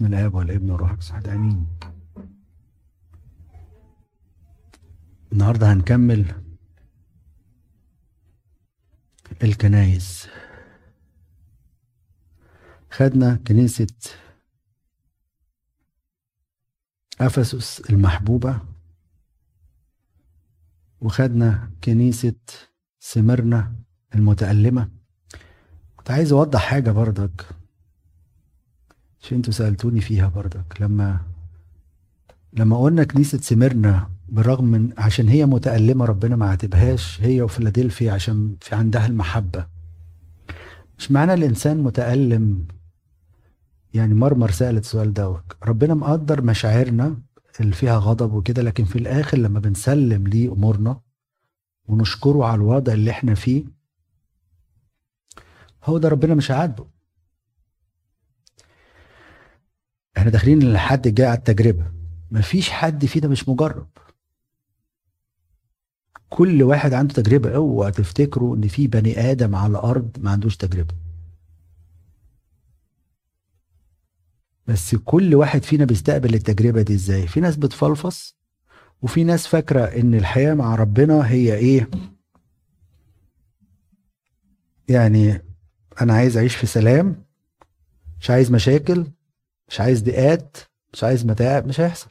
من الآب والابن والروح القدس احد آمين. النهارده هنكمل الكنايس. خدنا كنيسة أفسس المحبوبة وخدنا كنيسة سمرنا المتألمة. كنت عايز أوضح حاجة برضك. عشان أنتوا سألتوني فيها برضك. لما لما قلنا كنيسة سمرنا بالرغم من عشان هي متألمة ربنا ما عاتبهاش هي وفيلادلفيا عشان في عندها المحبة. مش معنى الإنسان متألم؟ يعني مرمر سألت السؤال دوت. ربنا مقدر مشاعرنا اللي فيها غضب وكده لكن في الآخر لما بنسلم ليه أمورنا ونشكره على الوضع اللي إحنا فيه هو ده ربنا مش هيعاتبه إحنا داخلين لحد الجاي على التجربة. مفيش حد فينا مش مجرب. كل واحد عنده تجربة. اوعى تفتكروا ان في بني آدم على الأرض ما عندوش تجربة. بس كل واحد فينا بيستقبل التجربة دي إزاي؟ في ناس بتفلفص وفي ناس فاكرة ان الحياة مع ربنا هي إيه؟ يعني أنا عايز اعيش في سلام مش عايز مشاكل مش عايز ضيقات مش عايز متاعب مش هيحصل.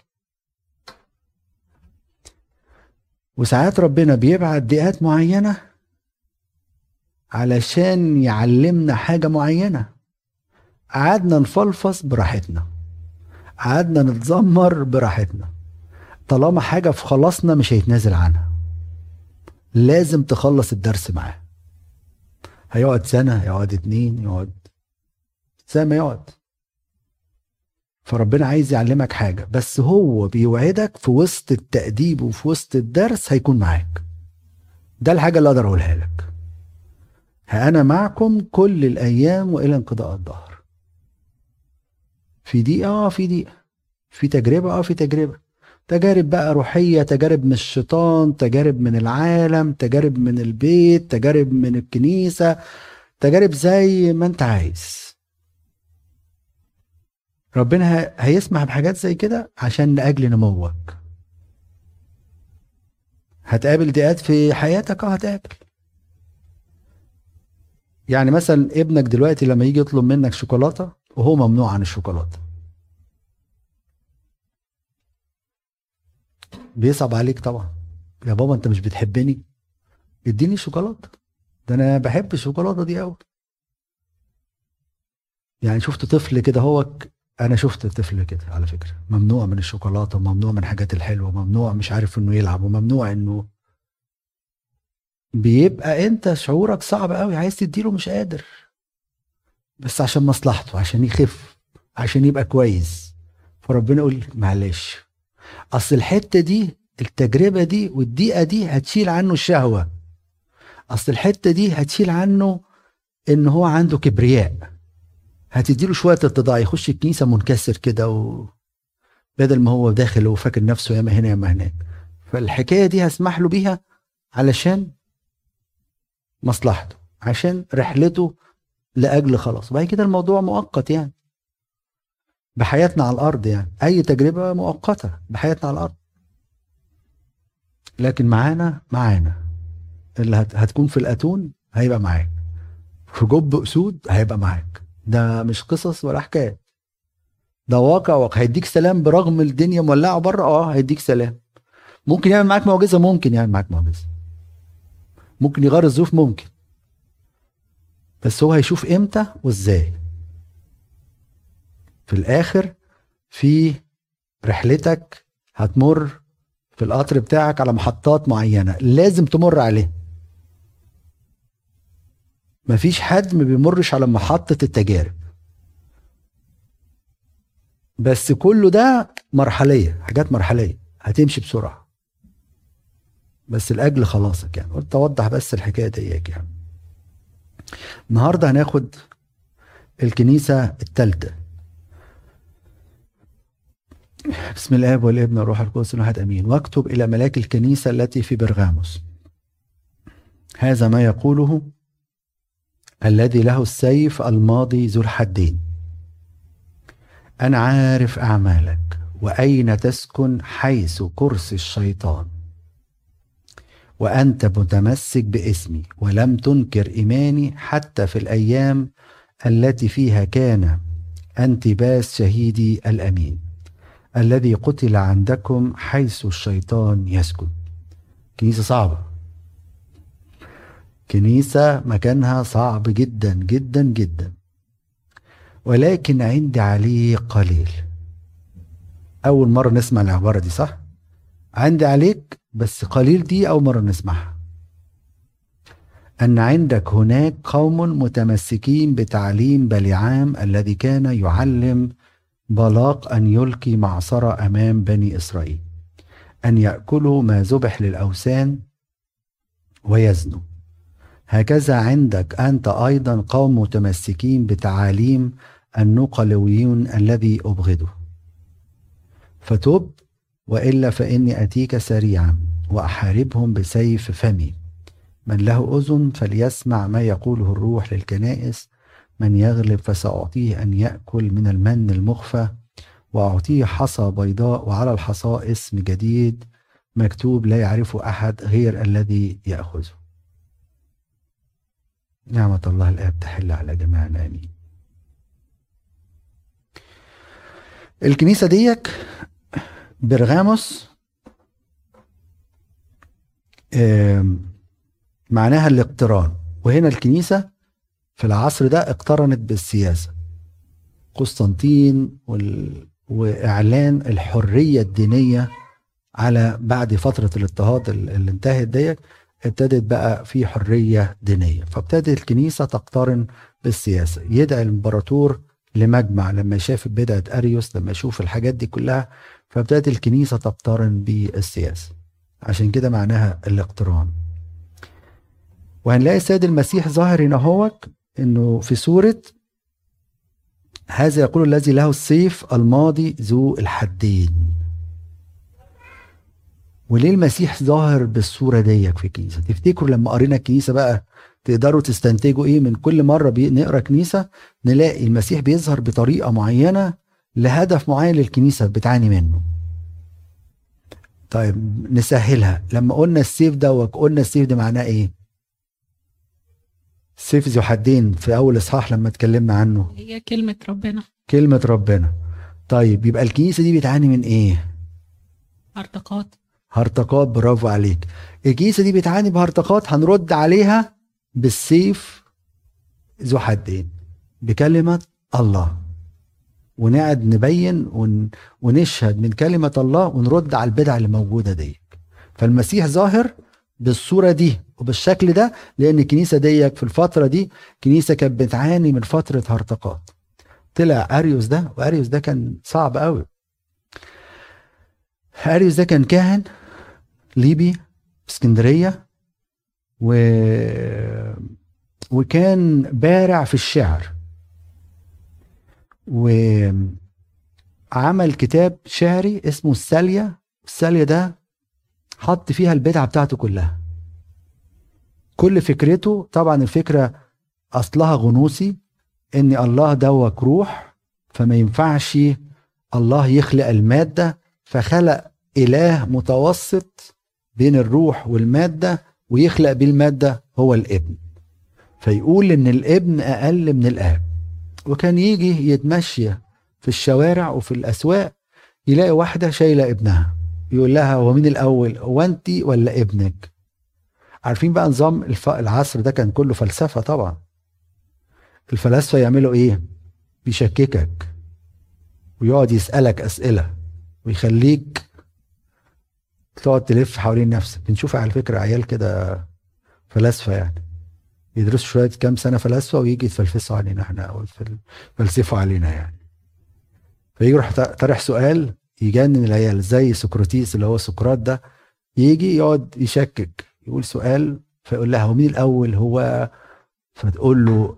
وساعات ربنا بيبعت ضيقات معينة علشان يعلمنا حاجة معينة. قعدنا نفلفص براحتنا. قعدنا نتذمر براحتنا. طالما حاجة في خلاصنا مش هيتنازل عنها. لازم تخلص الدرس معاه. هيقعد سنة هيقعد اتنين يقعد زي ما يقعد. فربنا عايز يعلمك حاجة بس هو بيوعدك في وسط التأديب وفي وسط الدرس هيكون معاك. ده الحاجة اللي أقدر أقولها لك. ها أنا معكم كل الأيام وإلى انقضاء الظهر في دقيقة آه في دقيقة. في تجربة آه في تجربة. تجارب بقى روحية تجارب من الشيطان تجارب من العالم تجارب من البيت تجارب من الكنيسة تجارب زي ما أنت عايز. ربنا هيسمح بحاجات زي كده عشان لأجل نموك. هتقابل ضيقات في حياتك آه هتقابل. يعني مثلا ابنك دلوقتي لما يجي يطلب منك شوكولاتة وهو ممنوع عن الشوكولاتة. بيصعب عليك طبعا. يا بابا أنت مش بتحبني؟ اديني شوكولاتة. ده أنا بحب الشوكولاتة دي قوي يعني شفت طفل كده هو أنا شفت طفل كده على فكرة ممنوع من الشوكولاتة وممنوع من الحاجات الحلوة وممنوع مش عارف إنه يلعب وممنوع إنه بيبقى أنت شعورك صعب قوي عايز تديله مش قادر. بس عشان مصلحته عشان يخف عشان يبقى كويس. فربنا يقول معلش. أصل الحتة دي التجربة دي والدقيقة دي هتشيل عنه الشهوة. أصل الحتة دي هتشيل عنه إن هو عنده كبرياء. هتديله شوية اتضاع يخش الكنيسة منكسر كده و بدل ما هو داخل وفاكر نفسه ياما هنا ياما هناك. فالحكاية دي هسمح له بيها علشان مصلحته عشان رحلته لأجل خلاص. وبعد كده الموضوع مؤقت يعني. بحياتنا على الأرض يعني. أي تجربة مؤقتة بحياتنا على الأرض. لكن معانا معانا. اللي هتكون في الأتون هيبقى معاك. في جب أسود هيبقى معاك. ده مش قصص ولا حكايات. ده واقع واقع. هيديك سلام برغم الدنيا مولعة بره. آه هيديك سلام. ممكن يعمل معاك معجزة؟ ممكن يعمل معاك معجزة. ممكن يغير الظروف؟ ممكن. بس هو هيشوف إمتى وإزاي. في الآخر في رحلتك هتمر في القطر بتاعك على محطات معينة. لازم تمر عليه مفيش حد ما بيمرش على محطة التجارب. بس كله ده مرحلية حاجات مرحلية هتمشي بسرعة. بس الأجل خلاصك يعني قلت أوضح بس الحكاية ديك يعني. النهاردة هناخد الكنيسة الثالثة بسم الآب والابن والروح القدس الواحد أمين. واكتب إلى ملاك الكنيسة التي في برغاموس هذا ما يقوله الذي له السيف الماضي ذو الحدين. أنا عارف أعمالك وأين تسكن حيث كرسي الشيطان. وأنت متمسك باسمي ولم تنكر إيماني حتى في الأيام التي فيها كان أنتباس شهيدي الأمين الذي قتل عندكم حيث الشيطان يسكن. كنيسة صعبة. كنيسة مكانها صعب جدا جدا جدا. ولكن عندي عليه قليل. أول مرة نسمع العبارة دي صح؟ عندي عليك بس قليل دي أول مرة نسمعها. أن عندك هناك قوم متمسكين بتعليم بلعام الذي كان يعلم بلاق أن يلقي معصرة أمام بني إسرائيل أن يأكلوا ما ذبح للأوثان ويزنوا هكذا عندك أنت أيضا قوم متمسكين بتعاليم النقلويون الذي أبغضه. فتب وإلا فإني أتيك سريعا وأحاربهم بسيف فمي. من له أذن فليسمع ما يقوله الروح للكنائس من يغلب فسأعطيه أن يأكل من المن المخفى وأعطيه حصى بيضاء وعلى الحصى اسم جديد مكتوب لا يعرفه أحد غير الذي يأخذه. نعمة الله الآب تحل على جميعنا آمين الكنيسة ديك برغاموس معناها الاقتران. وهنا الكنيسة في العصر ده اقترنت بالسياسة. قسطنطين وال... وإعلان الحرية الدينية على بعد فترة الاضطهاد اللي انتهت ديت ابتدت بقى في حرية دينية فابتدت الكنيسة تقترن بالسياسة يدعي الامبراطور لمجمع لما شاف بدعة أريوس لما يشوف الحاجات دي كلها فابتدت الكنيسة تقترن بالسياسة. عشان كده معناها الاقتران. وهنلاقي السيد المسيح ظاهر هنا هوك إنه في سورة هذا يقول الذي له السيف الماضي ذو الحدين. وليه المسيح ظاهر بالصورة ديك في الكنيسة تفتكروا لما قرينا الكنيسة بقى تقدروا تستنتجوا إيه من كل مرة نقرأ كنيسة نلاقي المسيح بيظهر بطريقة معينة لهدف معين للكنيسة بتعاني منه. طيب نسهلها. لما قلنا السيف ده وقلنا السيف ده معناه إيه؟ سيف ذو حدين في أول إصحاح لما اتكلمنا عنه. هي كلمة ربنا. كلمة ربنا. طيب يبقى الكنيسة دي بتعاني من إيه؟ هرطقات هرطقات برافو عليك. الكنيسة دي بتعاني بهرطقات هنرد عليها بالسيف ذو حدين. بكلمة الله. ونقعد نبين ون... ونشهد من كلمة الله ونرد على البدع اللي موجودة دي فالمسيح ظاهر بالصورة دي وبالشكل ده لأن الكنيسة ديك في الفترة دي كنيسة كانت بتعاني من فترة هرطقات. طلع أريوس ده وأريوس ده كان صعب قوي أريوس ده كان كاهن ليبي في اسكندرية و وكان بارع في الشعر. وعمل كتاب شعري اسمه السالية. السالية ده حط فيها البدعة بتاعته كلها. كل فكرته طبعا الفكرة أصلها غنوصي إن الله دوك روح فما ينفعش الله يخلق المادة فخلق إله متوسط بين الروح والمادة ويخلق بيه المادة هو الابن. فيقول إن الابن أقل من الأب. وكان يجي يتمشى في الشوارع وفي الأسواق يلاقي واحدة شايلة ابنها. يقول لها هو مين الأول؟ هو انت ولا ابنك؟ عارفين بقى نظام. العصر ده كان كله فلسفة طبعا. الفلاسفة يعملوا إيه؟ بيشككك. ويقعد يسألك أسئلة ويخليك تقعد تلف حوالين نفسك. بنشوف على فكرة عيال كده فلاسفة يعني. يدرسوا شوية كام سنة فلاسفة ويجي يتفلسفوا علينا إحنا أو يفلسفوا علينا يعني. فيجي يروح طرح سؤال يجنن العيال زي سقراطيس اللي هو سقراط ده يجي يقعد يشكك يقول سؤال فيقول لها هو مين الأول؟ هو. فتقول له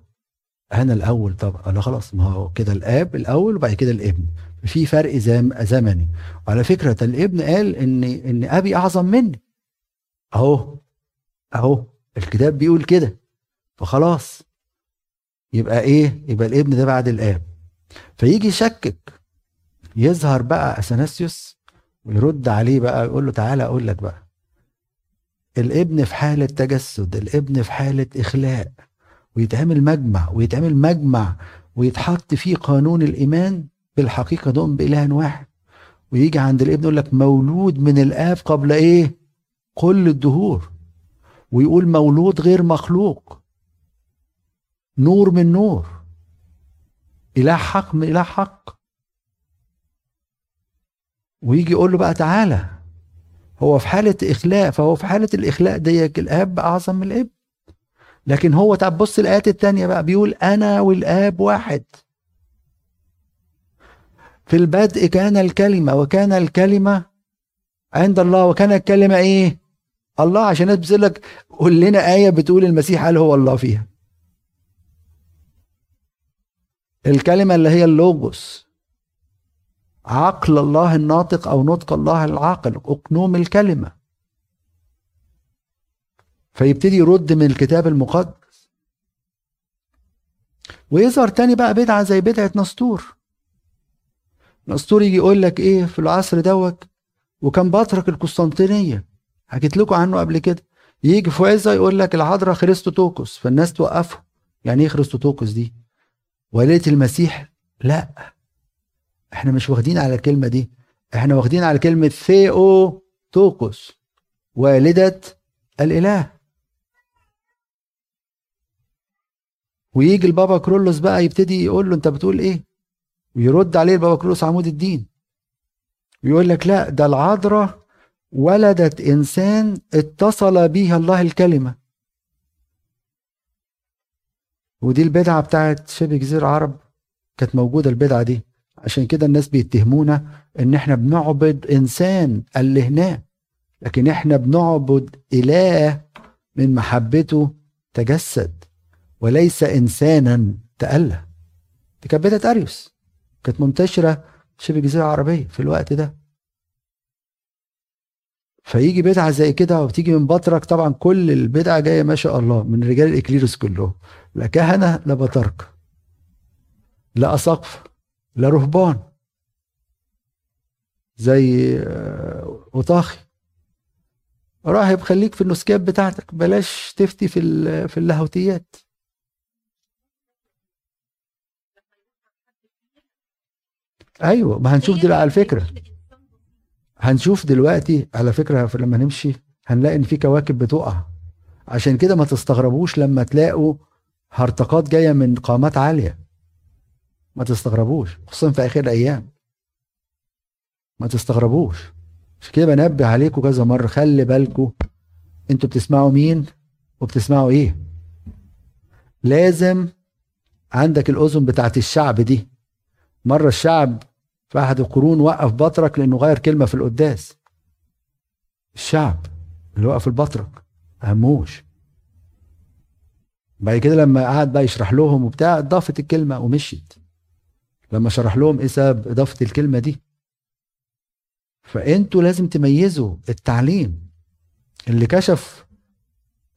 أنا الأول طبعا له خلاص ما هو كده الآب الأول وبعد كده الابن. في فرق زم زمني. وعلى فكرة الابن قال ان إن أبي أعظم مني. أهو أهو الكتاب بيقول كده. فخلاص. يبقى إيه؟ يبقى الابن ده بعد الآب. فيجي يشكك. يظهر بقى أثناسيوس ويرد عليه بقى يقول له تعالى أقول لك بقى. الابن في حالة تجسد الابن في حالة إخلاء. ويتعمل مجمع ويتعمل مجمع ويتحط فيه قانون الإيمان بالحقيقة نؤمن بإله واحد. ويجي عند الابن يقول لك مولود من الآب قبل إيه؟ كل الدهور. ويقول مولود غير مخلوق. نور من نور. إله حق من إله حق. ويجي يقول له بقى تعالى. هو في حالة إخلاء فهو في حالة الإخلاء ديك الآب أعظم من الإبن. لكن هو تعب بص الآيات التانية بقى بيقول أنا والآب واحد. في البدء كان الكلمة وكان الكلمة عند الله وكان الكلمة إيه؟ الله عشان الناس بتقول لك قول لنا آية بتقول المسيح هل هو الله فيها. الكلمة اللي هي اللوجوس. عقل الله الناطق أو نطق الله العاقل أقنوم الكلمة. فيبتدي يرد من الكتاب المقدس. ويظهر تاني بقى بدعة زي بدعة نسطور. نسطور يجي يقول لك إيه في العصر دوت؟ وكان بطرك القسطنطينية. حكيت لكم عنه قبل كده. يجي في عزة يقول لك العذراء خريستوتوكوس فالناس توقفه. يعني إيه خريستوتوكوس دي؟ والدة المسيح؟ لا. إحنا مش واخدين على الكلمة دي. إحنا واخدين على كلمة ثيو توكوس والدة الإله. ويجي البابا كرولوس بقى يبتدي يقول له أنت بتقول إيه؟ ويرد عليه البابا كرولوس عمود الدين. ويقول لك لا ده العذراء ولدت إنسان اتصل به الله الكلمة. ودي البدعة بتاعت شبه جزيرة العرب كانت موجودة البدعة دي. عشان كده الناس بيتهمونا إن إحنا بنعبد إنسان الهناه لكن إحنا بنعبد إله من محبته تجسد. وليس إنسانا تأله دي كانت بدعه أريوس. كانت منتشرة شبه الجزيرة العربية في الوقت ده. فيجي بدعة زي كده وبتيجي من بطرك طبعا كل البدعة جاية ما شاء الله من رجال الإكليروس كلهم. لا كهنة لا بطرك لا اساقفه لا رهبان. زي أوطاخي. راهب خليك في النسكات بتاعتك بلاش تفتي في في اللاهوتيات. أيوه ما هنشوف دلوقتي على فكرة. هنشوف دلوقتي. على فكرة لما نمشي هنلاقي إن في كواكب بتقع. عشان كده ما تستغربوش لما تلاقوا هرطقات جاية من قامات عالية. ما تستغربوش خصوصا في آخر الأيام. ما تستغربوش. عشان كده بنبه عليكم كذا مرة خلي بالكم أنتوا بتسمعوا مين وبتسمعوا إيه. لازم عندك الأذن بتاعت الشعب دي. مرة الشعب في احد القرون وقف بطرك لأنه غير كلمة في القداس. الشعب اللي وقف البطرك هموش بعد كده لما قعد بقى يشرح لهم وبتاع اضافت الكلمة ومشيت. لما شرح لهم إيه سبب إضافة الكلمة دي؟ فأنتوا لازم تميزوا التعليم اللي كشف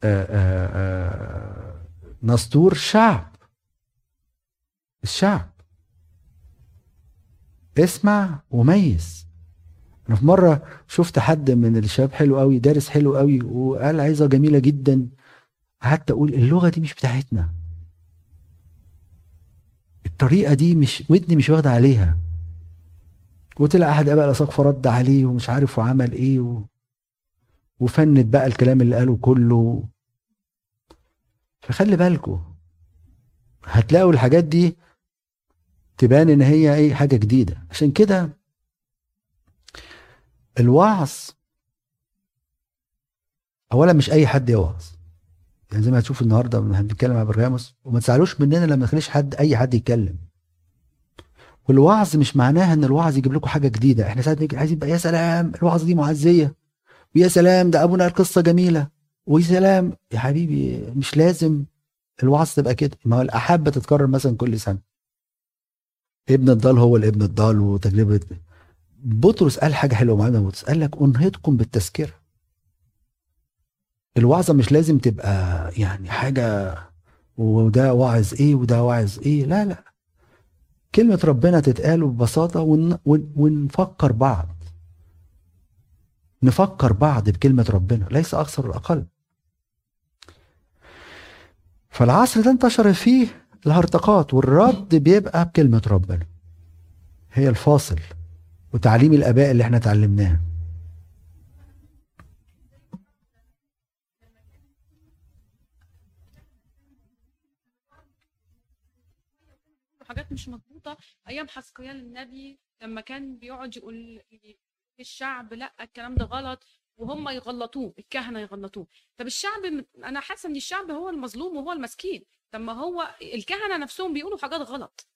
آآ آآ نسطور شعب. الشعب. اسمع وميز. أنا في مرة شفت حد من الشباب حلو قوي دارس حلو قوي وقال عظه جميلة جدا. قعدت أقول اللغة دي مش بتاعتنا. الطريقة دي مش ودني مش واخدة عليها. وطلع أحد اباء الاساقفه رد عليه ومش عارف وعمل إيه و... وفند بقى الكلام اللي قاله كله. فخلي بالكم هتلاقوا الحاجات دي تبان إن هي إيه حاجة جديدة. عشان كده الوعظ اولا مش أي حد يوعظ. يعني زي ما هتشوف النهارده بنتكلم مع برغاموس وما تزعلوش مننا لما نخليش حد أي حد يتكلم. والوعظ مش معناها إن الوعظ يجيب لكم حاجة جديدة. إحنا ساعات نيجي عايزين بقى يا سلام الوعظ دي معزية. ويا سلام ده أبونا قال قصه جميلة. ويا سلام يا حبيبي مش لازم الوعظ تبقى كده. ما هو الاحاب بتتكرر مثلا كل سنة. ابن الضال هو الابن الضال وتجربة. بطرس قال حاجة حلوة معانا بطرس. قال لك أنهضكم بالتذكرة. الوعظة مش لازم تبقى يعني حاجة وده واعظ إيه وده واعظ إيه. لا لا. كلمة ربنا تتقال ببساطة ون... ون... ونفكر بعض. نفكر بعض بكلمة ربنا. ليس أكثر ولا أقل. فالعصر ده انتشر فيه الهرطقات والرد بيبقى بكلمة ربنا. هي الفاصل وتعليم الآباء اللي إحنا اتعلمناه حاجات مش مظبوطة. أيام حسقيال النبي لما كان بيقعد يقول الشعب لا الكلام ده غلط وهم يغلطوه الكهنة يغلطوه. طب الشعب أنا حاسة إن الشعب هو المظلوم وهو المسكين. طب ما هو الكهنة نفسهم بيقولوا حاجات غلط.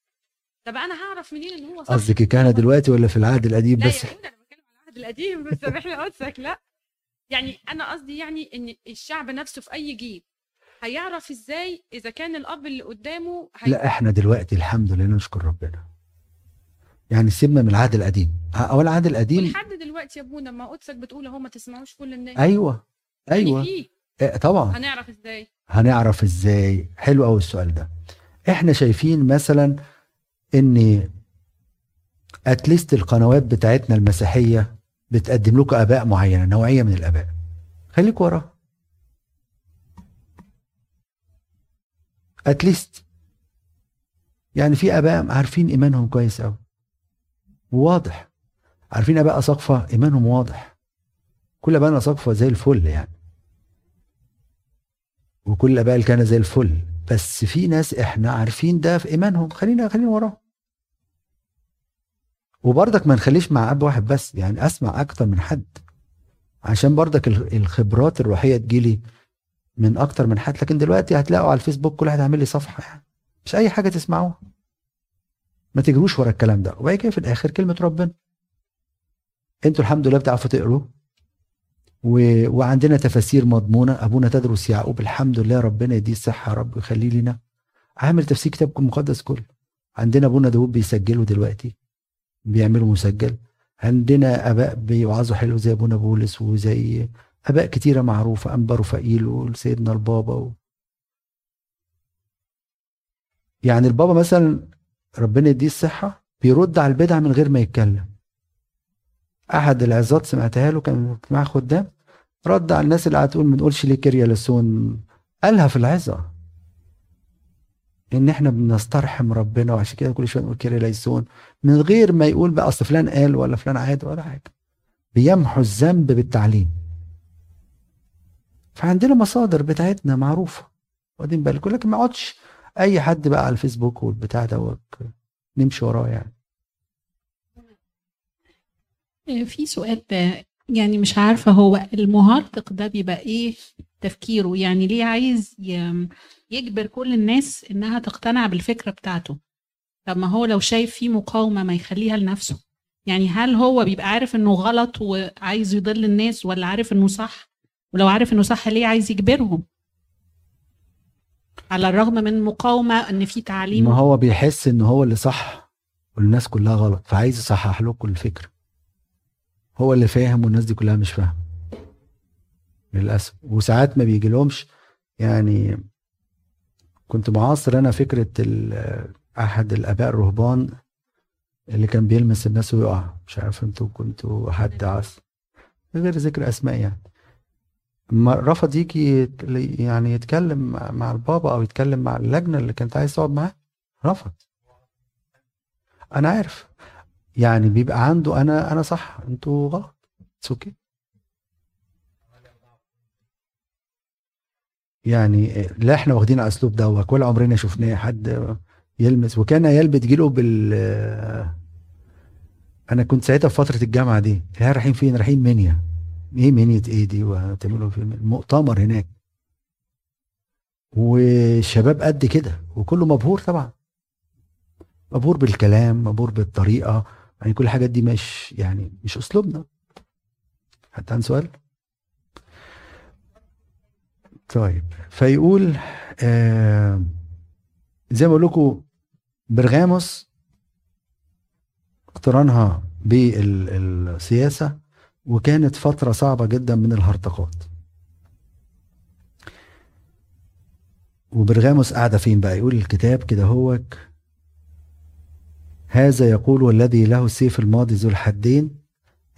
طب أنا هعرف منين إن هو صح؟ قصدك الكهنة دلوقتي ولا في العهد القديم لا بس؟ يا ابني أنا بتكلم على العهد القديم بس سامحني قدسك لا. يعني أنا قصدي يعني إن الشعب نفسه في أي جيل هيعرف إزاي إذا كان الأب اللي قدامه هي... لا إحنا دلوقتي الحمد لله نشكر ربنا. يعني سيبنا من العهد القديم. أو العهد القديم ولحد دلوقتي يا أبونا ما قدسك بتقول أهو ما تسمعوش كل الناس. أيوه أيوه. يعني في إيه طبعا. هنعرف إزاي؟ هنعرف إزاي؟ حلو قوي السؤال ده. إحنا شايفين مثلا إن اتليست القنوات بتاعتنا المسيحية بتقدم لكم آباء معينة نوعية من الآباء. خليك وراه اتليست يعني في آباء عارفين إيمانهم كويس قوي وواضح عارفين آباء أساقفة إيمانهم واضح. كل اباء أساقفة زي الفل يعني. وكل اباء الكهنه زي الفل. بس في ناس إحنا عارفين ده في إيمانهم. خلينا خلينا وراهم. وبرضك ما نخليش مع أب واحد بس. يعني أسمع أكتر من حد. عشان برضك ال- الخبرات الروحية تجيلي من أكتر من حد. لكن دلوقتي هتلاقوا على الفيسبوك كل واحد عامل لي صفحة. يعني مش أي حاجة تسمعوها. ما تجروش ورا الكلام ده. وبعد كده في الآخر كلمة ربنا. أنتوا الحمد لله بتعرفوا تقروا. و... وعندنا تفاسير مضمونة. أبونا تدرس يعقوب. الحمد لله ربنا يديه الصحة يا رب ويخليه لنا عامل تفسير كتابكم المقدس كله. عندنا أبونا داوود بيسجله دلوقتي. بيعملوا مسجل. عندنا أباء بيوعظوا حلو زي أبونا بولس وزي أباء كتيرة معروفة. انبا رفائيل وسيدنا البابا و... يعني البابا مثلا ربنا يديه الصحة بيرد على البدع من غير ما يتكلم. أحد العظات سمعتها له كان مع خدام. رد على الناس اللي هتقول ما نقولش ليه كيريا لسون قالها في العظة. إن إحنا بنسترحم ربنا وعشان كده كل شوية نقول كيريا ليسون من غير ما يقول بقى أصل فلان قال ولا فلان عاد ولا حاجة. بيمحو الذنب بالتعليم. فعندنا مصادر بتاعتنا معروفة. واخدين بالكم؟ لكن ما اقعدش أي حد بقى على الفيسبوك والبتاع دوت نمشي وراه يعني. في سؤال يعني مش عارفة هو المهرطق ده بيبقى إيه تفكيره؟ يعني ليه عايز يجبر كل الناس إنها تقتنع بالفكرة بتاعته؟ طب ما هو لو شايف في مقاومة ما يخليها لنفسه. يعني هل هو بيبقى عارف إنه غلط وعايز يضل الناس ولا عارف إنه صح؟ ولو عارف إنه صح ليه عايز يجبرهم؟ على الرغم من مقاومة إن في تعليم ما هو بيحس إن هو اللي صح والناس كلها غلط فعايز يصحح لكم الفكرة. هو اللي فاهم والناس دي كلها مش فاهمة. للأسف. وساعات ما بيجي لهمش يعني كنت معاصر أنا فكرة أحد الأباء الرهبان اللي كان بيلمس الناس ويقع. مش عارف أنتوا كنتوا حد عاصر غير ذكر أسماء يعني. رفض يجي يعني يتكلم مع البابا أو يتكلم مع اللجنة اللي كانت عايز تقعد معاه. رفض. أنا عارف. يعني بيبقى عنده أنا أنا صح؟ أنتوا غلط. it's okay يعني لا إحنا واخدين على الاسلوب دوت ولا عمرنا شفناه حد يلمس. وكان عيال بتجيله بال أنا كنت ساعتها في فترة الجامعة دي. العيال رايحين فين؟ رايحين منيا إيه منيا إيه دي؟ وهتعملوا في مؤتمر هناك. والشباب قد كده وكله مبهور طبعا. مبهور بالكلام مبهور بالطريقة. يعني كل الحاجات دي مش يعني مش أسلوبنا. حتى عن سؤال؟ طيب فيقول آه زي ما بقول لكم برغاموس اقترانها بالسياسة وكانت فترة صعبة جدا من الهرطقات. وبرغاموس قاعدة فين بقى؟ يقول الكتاب كده هوك هذا يقول الذي له السيف الماضي ذو الحدين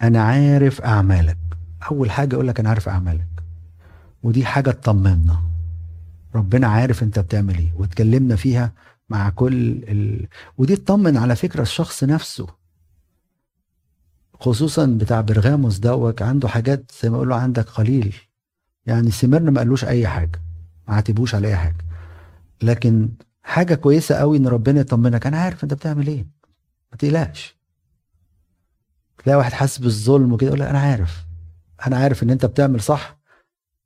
أنا عارف أعمالك. أول حاجة أقول لك أنا عارف أعمالك. ودي حاجة تطمنا ربنا عارف أنت بتعمل إيه واتكلمنا فيها مع كل ال... ودي تطمن على فكرة الشخص نفسه. خصوصا بتاع برغاموس دوت عنده حاجات زي ما أقول له عندك قليل. يعني سمرنا ما قالوش أي حاجة ما عاتبوش على أي حاجة. لكن حاجة كويسة قوي إن ربنا يطمنك أنا عارف أنت بتعمل إيه. ما تقلقش. تلاقي واحد حاسس بالظلم وكده يقول أنا عارف. أنا عارف إن أنت بتعمل صح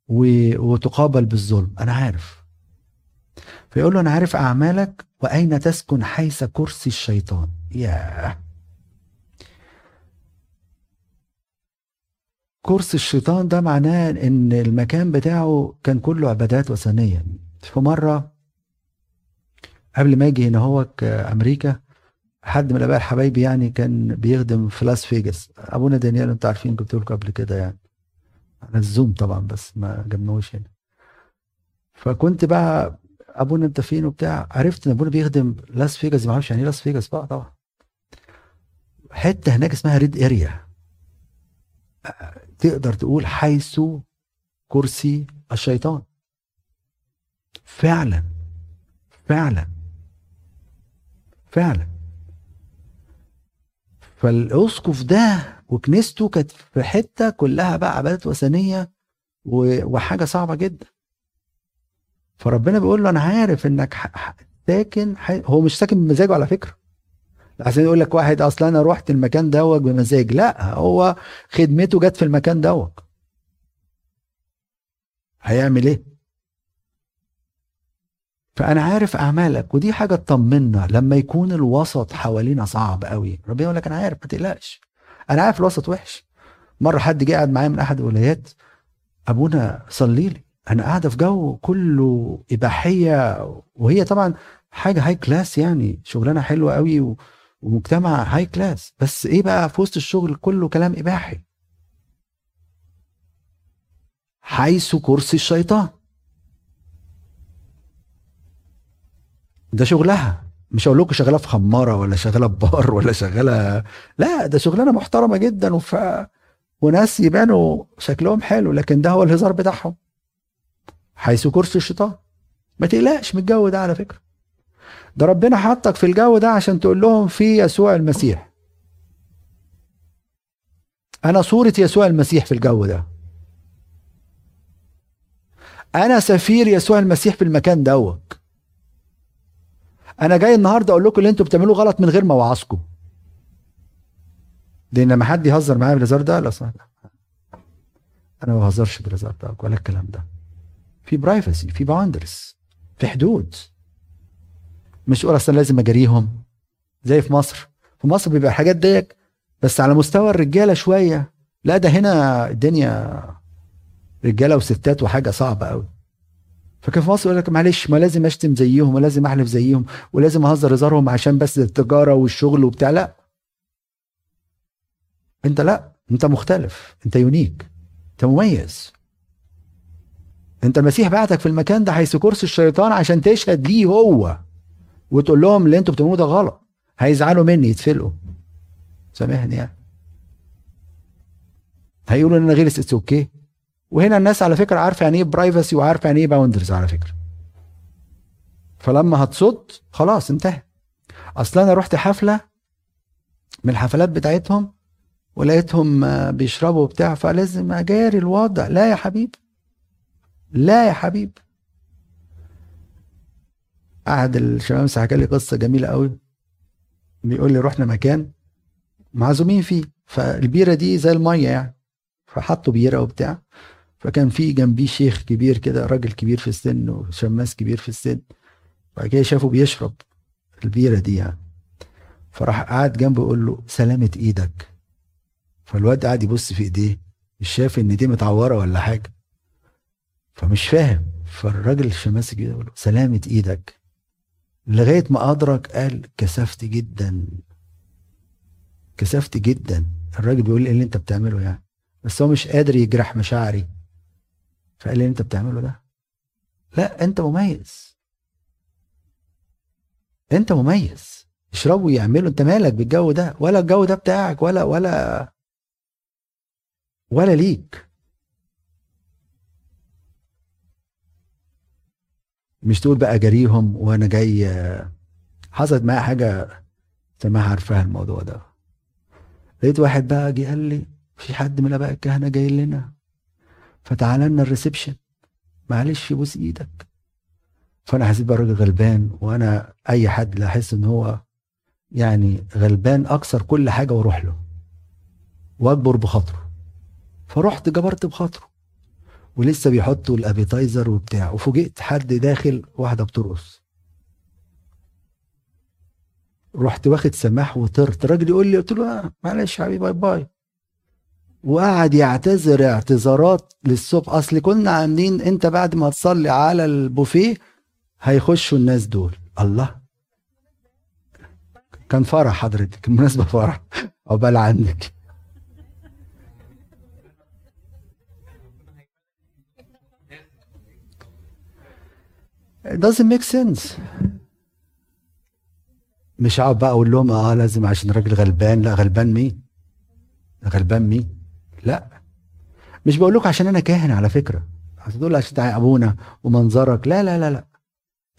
و... وتقابل بالظلم. أنا عارف. فيقول له أنا عارف أعمالك وأين تسكن حيث كرسي الشيطان. ياه. كرسي الشيطان ده معناه إن المكان بتاعه كان كله عبادات وثنية. في مرة قبل ما أجي هنا هو أمريكا حد من الأباء الحبايبي يعني كان بيخدم في لاس فيجاس أبونا دانيال أنتوا عارفين قلت لكم قبل كده يعني. على الزوم طبعا بس ما جبناهوش هنا. فكنت بقى أبونا أنت فين وبتاع عرفت إن أبونا بيخدم لاس فيجاس ما أعرفش يعني إيه لاس فيجاس بقى طبعا. حتة هناك اسمها red area تقدر تقول حيث كرسي الشيطان. فعلا فعلا فعلا. فالاسقف ده وكنيسته كانت في حتة كلها بقى عبادات وثنية وحاجة صعبة جدا. فربنا بيقول له أنا عارف إنك ساكن هو مش ساكن بمزاجه على فكرة. عشان يقول لك واحد أصلا أنا رحت المكان دوت بمزاج. لا هو خدمته جت في المكان دوت هيعمل إيه؟ فأنا عارف أعمالك ودي حاجة تطمنا لما يكون الوسط حوالينا صعب قوي ربنا يقول لك أنا عارف ما تقلقش. أنا عارف الوسط وحش. مرة حد جه قاعد معايا من أحد الولايات أبونا صلي لي. أنا قاعدة في جو كله إباحية وهي طبعا حاجة high class يعني شغلانة حلوة قوي ومجتمع high class بس إيه بقى في وسط الشغل كله كلام إباحي؟ حيث كرسي الشيطان. ده شغلها. مش هقول لكم شغاله في خمارة ولا شغاله في بار ولا شغاله لا ده شغلانة محترمة جدا وف... وناس يبانوا شكلهم حلو لكن ده هو الهزار بتاعهم. حيث كرسي الشيطان. ما تقلقش من الجو ده على فكرة. ده ربنا حطك في الجو ده عشان تقول لهم في يسوع المسيح. أنا صورة يسوع المسيح في الجو ده. أنا سفير يسوع المسيح في المكان دوت أنا جاي النهارده أقول لكم اللي أنتوا بتعملوه غلط من غير ما اوعظكم لأن لما حد يهزر معايا بالهزار ده لا صح. أنا ما بهزرش بالهزار ده ولا الكلام ده. في privacy في boundaries في حدود. مش أقول أصلا لازم أجاريهم. زي في مصر. في مصر بيبقى الحاجات ديك بس على مستوى الرجالة شوية. لا ده هنا الدنيا رجالة وستات وحاجة صعبة قوي فكان في مصر يقول لك معلش ما لازم أشتم زيهم ولازم أحلف زيهم ولازم أهزر هزارهم عشان بس التجارة والشغل وبتاع لا. أنت لا أنت مختلف أنت unique أنت مميز. أنت المسيح بعتك في المكان ده حيث كرسي الشيطان عشان تشهد ليه هو وتقول لهم اللي أنتوا بتعملوه ده غلط. هيزعلوا مني يتفلقوا. سامحني يعني. هيقولوا إن أنا غلس it's okay وهنا الناس على فكرة عارفة يعني إيه privacy وعارفة يعني إيه boundaries على فكرة. فلما هتصد خلاص انتهى. أصل أنا رحت حفلة من الحفلات بتاعتهم ولقيتهم بيشربوا بتاع فلازم أجاري الوضع. لا يا حبيبي لا يا حبيبي قعد الشمامسة حكى لي قصة جميلة قوي. بيقول لي رحنا مكان معزومين فيه. فالبيرة دي زي المية يعني. فحطوا بيرة وبتاع. فكان في جنبيه شيخ كبير كده راجل كبير في السن وشماس كبير في السن. بعد كده شافه بيشرب البيرة دي يعني. فراح قعد جنبه يقول له سلامة إيدك. فالواد قعد يبص في إيديه. مش شايف إن دي متعورة ولا حاجة؟ فمش فاهم. فالراجل الشماسي كده يقول له سلامة إيدك. لغاية ما أدرك قال كسفت جدا. كسفت جدا. الراجل بيقول إيه اللي أنت بتعمله يعني؟ بس هو مش قادر يجرح مشاعري. فقال لي إيه أنت بتعمله ده؟ لا أنت مميز. أنت مميز. يشربوا يعملوا أنت مالك بالجو ده؟ ولا الجو ده بتاعك ولا ولا ولا ليك. مش تقول بقى جريهم وأنا جاي حصلت معايا حاجة سماها عارفاها الموضوع ده. لقيت واحد بقى جه قال لي في حد من أباء الكهنة جاي لنا. فتعالى لنا ال reception. معلش بوس إيدك. فأنا حسيت بقى راجل غلبان وأنا أي حد لا أحس إن هو يعني غلبان اكسر كل حاجة وأروح له. وأكبر بخاطره. فرحت جبرت بخاطره. ولسه بيحطوا ال appetizer وبتاع. وفوجئت حد داخل واحدة بترقص رحت واخد سماح وطرت. الراجل يقول لي قلت له آه معلش يا حبيبي باي باي. وقعد يعتذر اعتذارات للصبح. أصل كنا عاملين أنت بعد ما تصلي على البوفيه هيخشوا الناس دول. الله. كان فرح حضرتك. المناسبة فرح. عقبال عندك. It doesn't make sense. مش هقعد بقى أقول لهم آه لازم عشان راجل غلبان. لا غلبان مين؟ غلبان مين؟ لا. مش بقول لكم عشان أنا كاهن على فكرة. هتقول عشان أبونا ومنظرك. لا لا لا لا.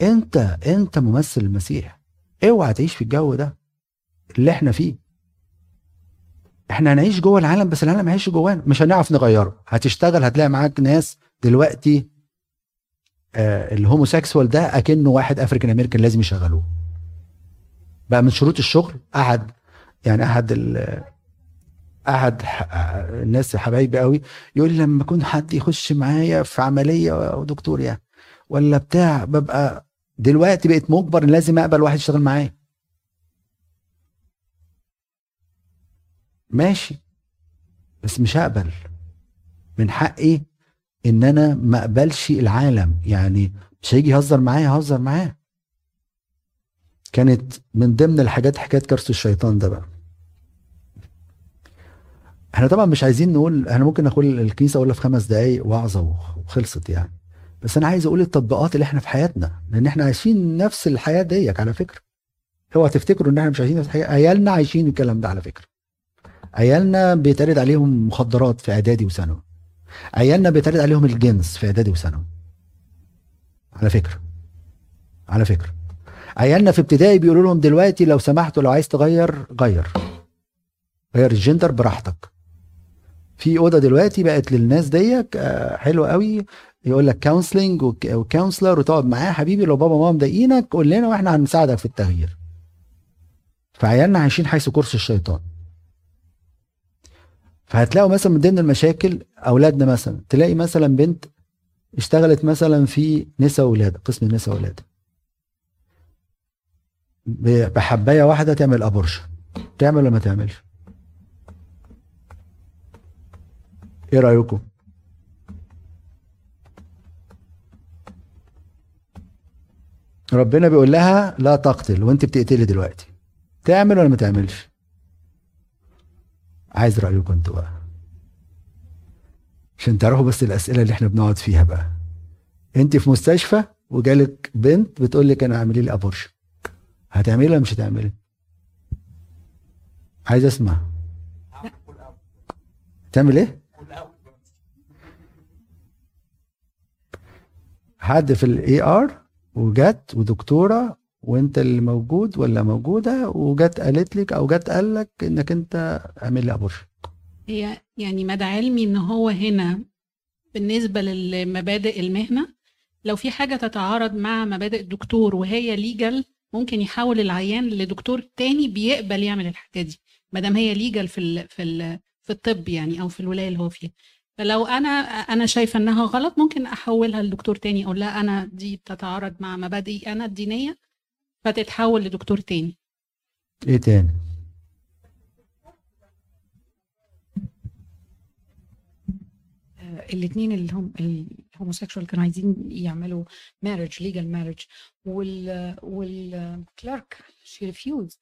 أنت أنت ممثل المسيح. اوعى تعيش في الجو ده اللي إحنا فيه. إحنا هنعيش جوه العالم بس العالم هيعيش جوانا. مش هنعرف نغيره. هتشتغل هتلاقي معاك ناس دلوقتي آه الهوموسيكسوال ده أكنه واحد أفريكان أمريكان لازم يشغلوه. بقى من شروط الشغل أحد يعني أحد أحد الناس حبايبي قوي يقول لي لما يكون حد يخش معايا في عملية أو دكتور يعني ولا بتاع ببقى دلوقتي بقيت مجبر لازم أقبل واحد يشتغل معايا. ماشي بس مش هقبل. من حقي إن أنا ما أقبلش العالم. يعني مش هيجي يهزر معايا هزر معاه. كانت من ضمن الحاجات حكاية كرس الشيطان ده بقى. إحنا طبعا مش عايزين نقول إحنا ممكن نقول الكنيسة اقولها في خمس دقايق وعظه وخلصت يعني. بس أنا عايز أقول التطبيقات اللي إحنا في حياتنا لأن إحنا عايشين نفس الحياة ديك على فكرة. اوعى تفتكروا إن إحنا مش عايشين نفس الحياة؟ عيالنا عايشين الكلام ده على فكرة. عيالنا بيتعرض عليهم مخدرات في إعدادي وثانوي. عيالنا بيتعرض عليهم الجنس في إعدادي وثانوي. على فكرة. على فكرة. عيالنا في ابتدائي بيقولوا لهم دلوقتي لو سمحتوا لو عايز تغير غير. غير الجندر براحتك. في أوضة دلوقتي بقت للناس ديك حلوة قوي. يقول لك counseling و counselor وتقعد معاه حبيبي لو بابا وماما مضايقينك قول لنا وإحنا هنساعدك في التغيير. فعيالنا عايشين حيث كرسي الشيطان. فهتلاقوا مثلا من ضمن المشاكل أولادنا مثلا. تلاقي مثلا بنت اشتغلت مثلا في نساء ولاده قسم النساء ولاده بحباية واحدة تعمل ابورشن تعمل ولا ما تعملش؟ إيه رأيكم؟ ربنا بيقول لها لا تقتل وانت بتقتلي دلوقتي. تعمل ولا ما تعملش؟ عايز رأيكم أنتوا بقى. عشان تعرفوا بس الأسئلة اللي إحنا بنقعد فيها بقى. انت في مستشفى وجالك بنت بتقول لك أنا اعملي لي ابورشن هتعملي ولا مش هتعملي؟ عايز اسمع. تعمل إيه؟ حد في ال ER وجت ودكتورة وانت اللي موجود ولا موجودة وجت قالت لك أو جت قال لك إنك أنت اعمل لي abortion هي يعني مدى علمي إن هو هنا بالنسبة لمبادئ المهنة. لو في حاجة تتعارض مع مبادئ الدكتور وهي legal ممكن يحول العيان لدكتور تاني بيقبل يعمل الحاجة دي ما دام هي legal في ال في ال في الطب يعني أو في الولاية اللي هو فيها. فلو أنا أنا شايفة إنها غلط ممكن أحولها لدكتور تاني أقول لها أنا دي بتتعارض مع مبادئي أنا الدينية فتتحول لدكتور تاني. إيه تاني؟ الاثنين اللي هم ال homosexual كانوا عايزين يعملوا marriage legal marriage وال وال clerk she refused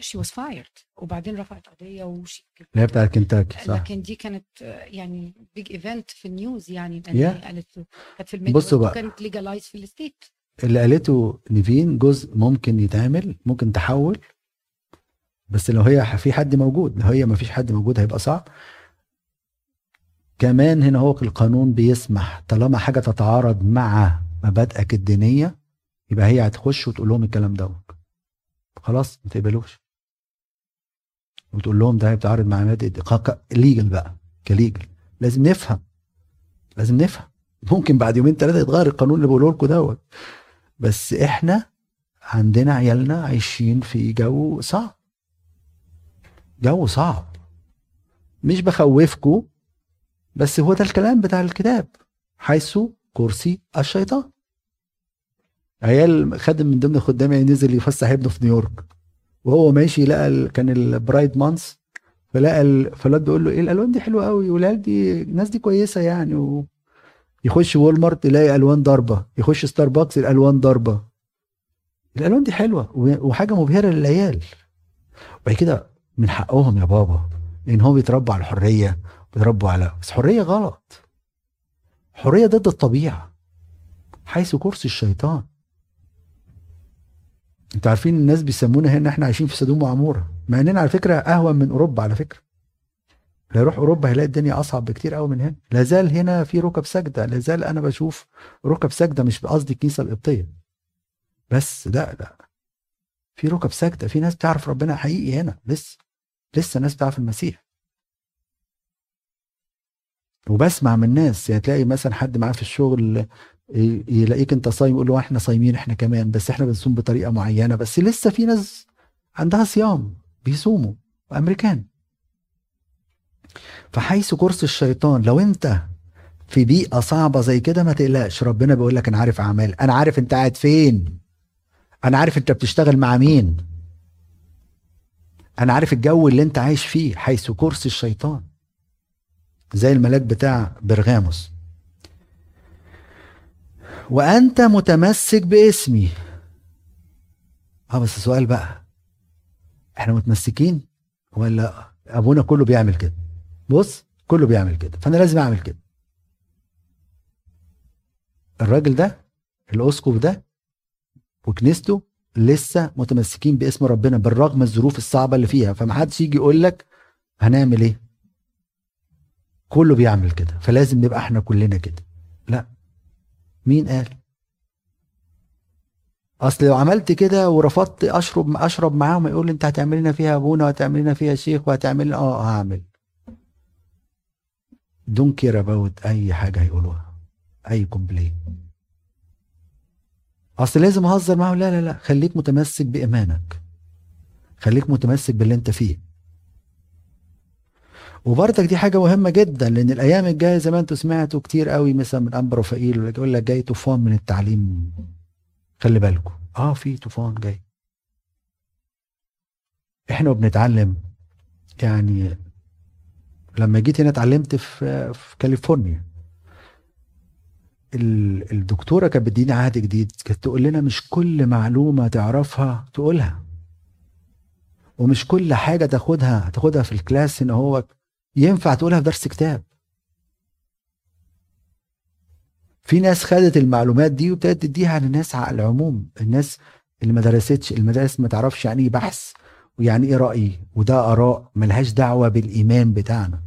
she was fired وبعدين رفعت قضية و she اللي هي بتاعت كنتاكي صح. لكن دي كانت آه، يعني big event في ال news يعني Yeah. قالت كانت في الميديا بصوا بقى. كانت legalized في ال state. اللي قالته نيفين جزء ممكن يتعمل ممكن تحول بس لو هي في حد موجود لو هي ما فيش حد موجود هيبقى صعب. كمان هنا هو القانون بيسمح طالما حاجة تتعارض مع مبادئك الدينية يبقى هي هتخش وتقول لهم الكلام دوت. خلاص ما تقبلوش. وتقول لهم ده بيتعارض مع مبادئ legal بقى ك legal لازم نفهم لازم نفهم. ممكن بعد يومين ثلاثة يتغير القانون اللي بقوله لكم دوت. بس إحنا عندنا عيالنا عايشين في جو صعب. جو صعب. مش بخوفكم بس هو ده الكلام بتاع الكتاب. حيث كرسي الشيطان. عيال خادم من ضمن خدامي يعني نزل يفسح ابنه في نيويورك. وهو ماشي لقى. كان ال Pride Month فلقى ال flags بيقول له إيه الألوان دي حلوة قوي والعيال دي الناس دي كويسة يعني و... يخش Walmart يلاقي ألوان ضربه يخش ستاربكس الالوان ضربه الألوان دي حلوة وحاجة مبهرة للعيال. وبعد كده من حقهم يا بابا لأن هم بيتربوا على الحرية بيتربوا على بس حرية غلط. حرية ضد الطبيعة. حيث كرسي الشيطان. أنتوا عارفين الناس بيسمونا هنا إحنا عايشين في سدوم وعمورة. مع إننا على فكرة أهون من أوروبا على فكرة. لا يروح أوروبا هيلاقي الدنيا أصعب بكتير قوي من هنا. لا زال هنا في ركب سجده لا زال أنا بشوف ركب سجده مش بقصدي الكنيسة القبطية. بس لا لا. في ركب سجده في ناس بتعرف ربنا حقيقي هنا. لسه لسه ناس بتعرف المسيح. وبسمع من ناس. يعني تلاقي مثلا حد معاه في الشغل يلاقيك انت صايم يقول له إحنا صايمين إحنا كمان. بس إحنا بنصوم بطريقة معينة. بس لسه في ناس عندها صيام بيصوموا أمريكان. فحيث كرسي الشيطان لو أنت في بيئة صعبة زي كده ما تقلقش. ربنا بيقول لك أنا عارف أعمال. أنا عارف أنت قاعد فين. أنا عارف أنت بتشتغل مع مين. أنا عارف الجو اللي أنت عايش فيه حيث كرسي الشيطان. زي الملاك بتاع برغاموس وأنت متمسك باسمي. آه بس السؤال بقى. إحنا متمسكين ولا أبونا كله بيعمل كده؟ بص كله بيعمل كده فأنا لازم أعمل كده. الراجل ده الاسقف ده وكنيسته لسه متمسكين باسم ربنا بالرغم الظروف الصعبة اللي فيها. فمحدش يجي يقول لك هنعمل إيه؟ كله بيعمل كده فلازم نبقى إحنا كلنا كده. مين قال؟ أصل لو عملت كده ورفضت أشرب أشرب معاهم يقول لي أنت هتعمل لنا فيها أبونا وهتعمل لنا فيها شيخ وهتعمل آه هعمل. don't care about أي حاجة هيقولوها. أي complain أصل لازم أهزر معاهم. لا لا لا. خليك متمسك بإيمانك. خليك متمسك باللي أنت فيه. وبرضك دي حاجة مهمة جدا لأن الأيام الجاية زي ما أنتم سمعتوا كتير قوي مثلا من انبا رفائيل يقول لك جاي طوفان من التعليم. خلي بالكم آه في طوفان جاي. إحنا بنتعلم يعني لما جيت هنا اتعلمت في في كاليفورنيا. الدكتورة كانت بتديني عهد جديد. كانت تقول لنا مش كل معلومة تعرفها تقولها. ومش كل حاجة تاخدها تاخدها في الكلاس إن هو ينفع تقولها في درس كتاب. في ناس خدت المعلومات دي وابتدت تديها للناس على العموم الناس اللي ما درستش المدارس ما تعرفش يعني إيه بحث ويعني إيه رأي وده آراء ملهاش دعوة بالإيمان بتاعنا.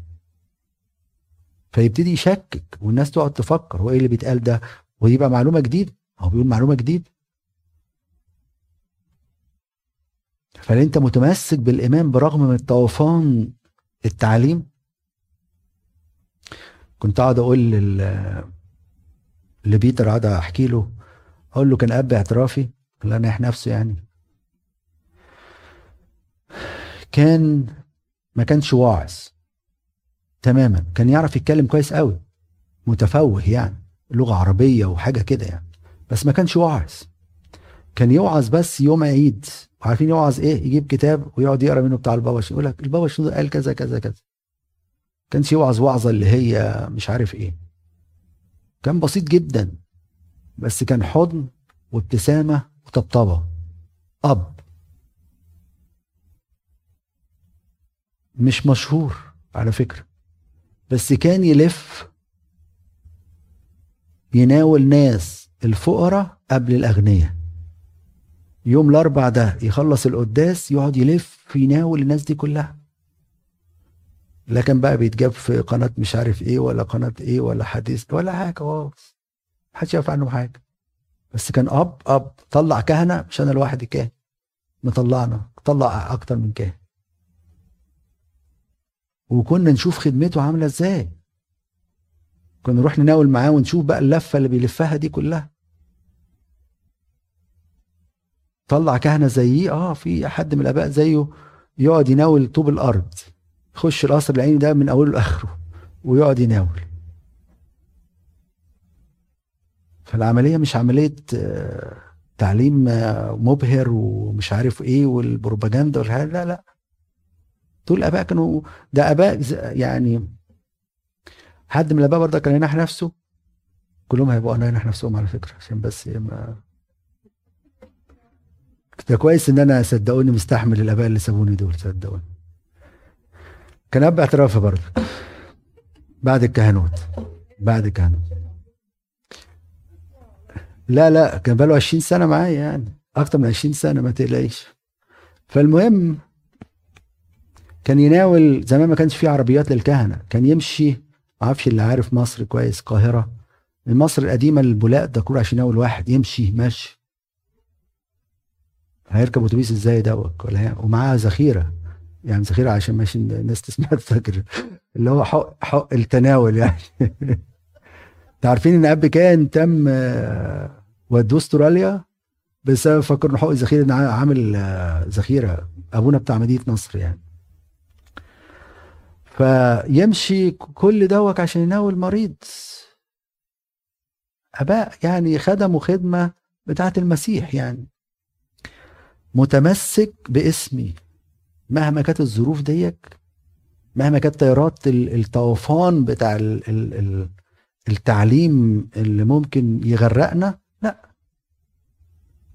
فيبتدي يشكك والناس تقعد تفكر هو إيه اللي بيتقال ده؟ ويبقى معلومة جديدة؟ هو بيقول معلومة جديدة. فانت متمسك بالإيمان برغم من الطوفان التعليم؟ كنت اقعد أقول لبيتر اقعد أحكي له أقول له كان اب اعترافي الله ينح نفسه يعني. كان ما كانش واعظ تماما كان يعرف يتكلم كويس قوي متفوه يعني لغة عربية وحاجة كده يعني بس ما كانش واعظ. كان يوعظ بس يوم عيد وعارفين يوعظ إيه؟ يجيب كتاب ويقعد يقرأ منه بتاع البابا يقول لك البابا شنو قال كذا كذا كذا. كانش يوعظ وعظة اللي هي مش عارف إيه. كان بسيط جدا بس كان حضن وابتسامة وطبطبة. أب. مش مشهور على فكرة بس كان يلف يناول ناس الفقراء قبل الأغنياء. يوم الاربع ده يخلص القداس يقعد يلف يناول الناس دي كلها. لا كان بقى بيتجاب في قناة مش عارف إيه ولا قناة إيه ولا حديث ولا حاجة خالص محدش يعرف عنه حاجة. بس كان أب أب طلع كهنة مش أنا لوحدي كاهن مطلعنا طلع أكتر من كاهن. وكنا نشوف خدمته عاملة إزاي. كنا نروح نناول معاه ونشوف بقى اللفة اللي بيلفها دي كلها. طلع كهنة زيه آه في حد من الأباء زيه يقعد يناول طوب الأرض. يخش القصر العيني ده من أوله لآخره ويقعد يناول. فالعملية مش عملية آه، تعليم آه، مبهر ومش عارف إيه والبروباجندا والحاجات لا لا. دول آباء كانوا ده آباء يعني حد من الآباء برضه كان ينح نفسه. كلهم هيبقوا ينح نفسهم على فكرة عشان بس ما ده كويس إن أنا صدقوني مستحمل الآباء اللي سابوني دول صدقوني. كان اب اعترافي برضه. بعد الكهنوت. بعد الكهنوت. لا لا كان بقاله 20 سنة معايا يعني. أكتر من 20 سنة ما تقلقيش. فالمهم كان يناول زمان ما كانش فيه عربيات للكهنة. كان يمشي ما أعرفش اللي عارف مصر كويس القاهرة. من مصر القديمة البولاق كله عشان يناول واحد يمشي ماشي. هيركب أتوبيس إزاي دوت؟ ولا ومعاه ذخيرة. يعني ذخيره عشان ماشي الناس تسمع تفكر اللي هو حق حق التناول يعني. أنتوا عارفين ان اب كان تم آه، ودوه استراليا بسبب فكر انه حق الذخيرة عامل آه، ذخيرة. ابونا بتاع مدينة نصر يعني. فيمشي كل دوك عشان يناول مريض أباء يعني خدموا خدمة بتاعت المسيح يعني. متمسك باسمي. مهما كانت الظروف ديك مهما كانت تيارات ال- الطوفان بتاع ال- ال- ال- التعليم اللي ممكن يغرقنا لا.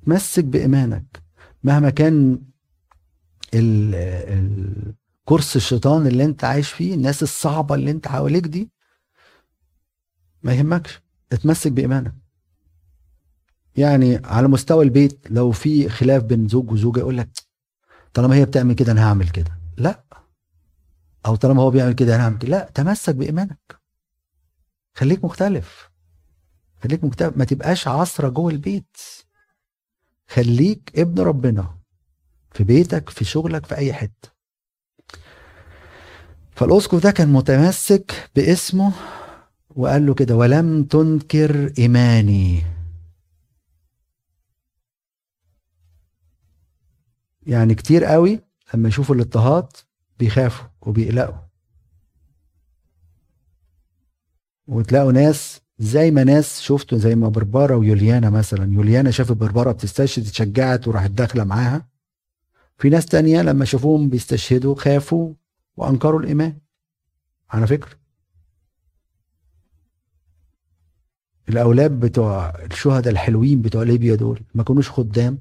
تمسك بإيمانك. مهما كان ال- كرسي الشيطان اللي انت عايش فيه الناس الصعبة اللي انت حواليك دي ما يهمكش. اتمسك بإيمانك. يعني على مستوى البيت لو في خلاف بين زوج وزوجة يقول لك طالما هي بتعمل كده أنا هعمل كده. لا. أو طالما هو بيعمل كده أنا هعمل كده. لا تمسك بإيمانك. خليك مختلف. خليك مختلف ما تبقاش عصرة جوه البيت. خليك ابن ربنا. في بيتك في شغلك في أي حتة. فالأسقف ده كان متمسك باسمه وقال له كده ولم تنكر إيماني. يعني كتير قوي لما يشوفوا الاضطهاد بيخافوا وبيقلقوا. وتلاقوا ناس زي ما ناس شفتوا زي ما بربارة ويوليانا مثلا. يوليانا شافت بربارة بتستشهد اتشجعت وراحت داخلة معاها. في ناس تانية لما شافوهم بيستشهدوا خافوا وأنكروا الإيمان. على فكرة. الأولاد بتوع الشهداء الحلوين بتوع ليبيا دول ما كانوش خدام.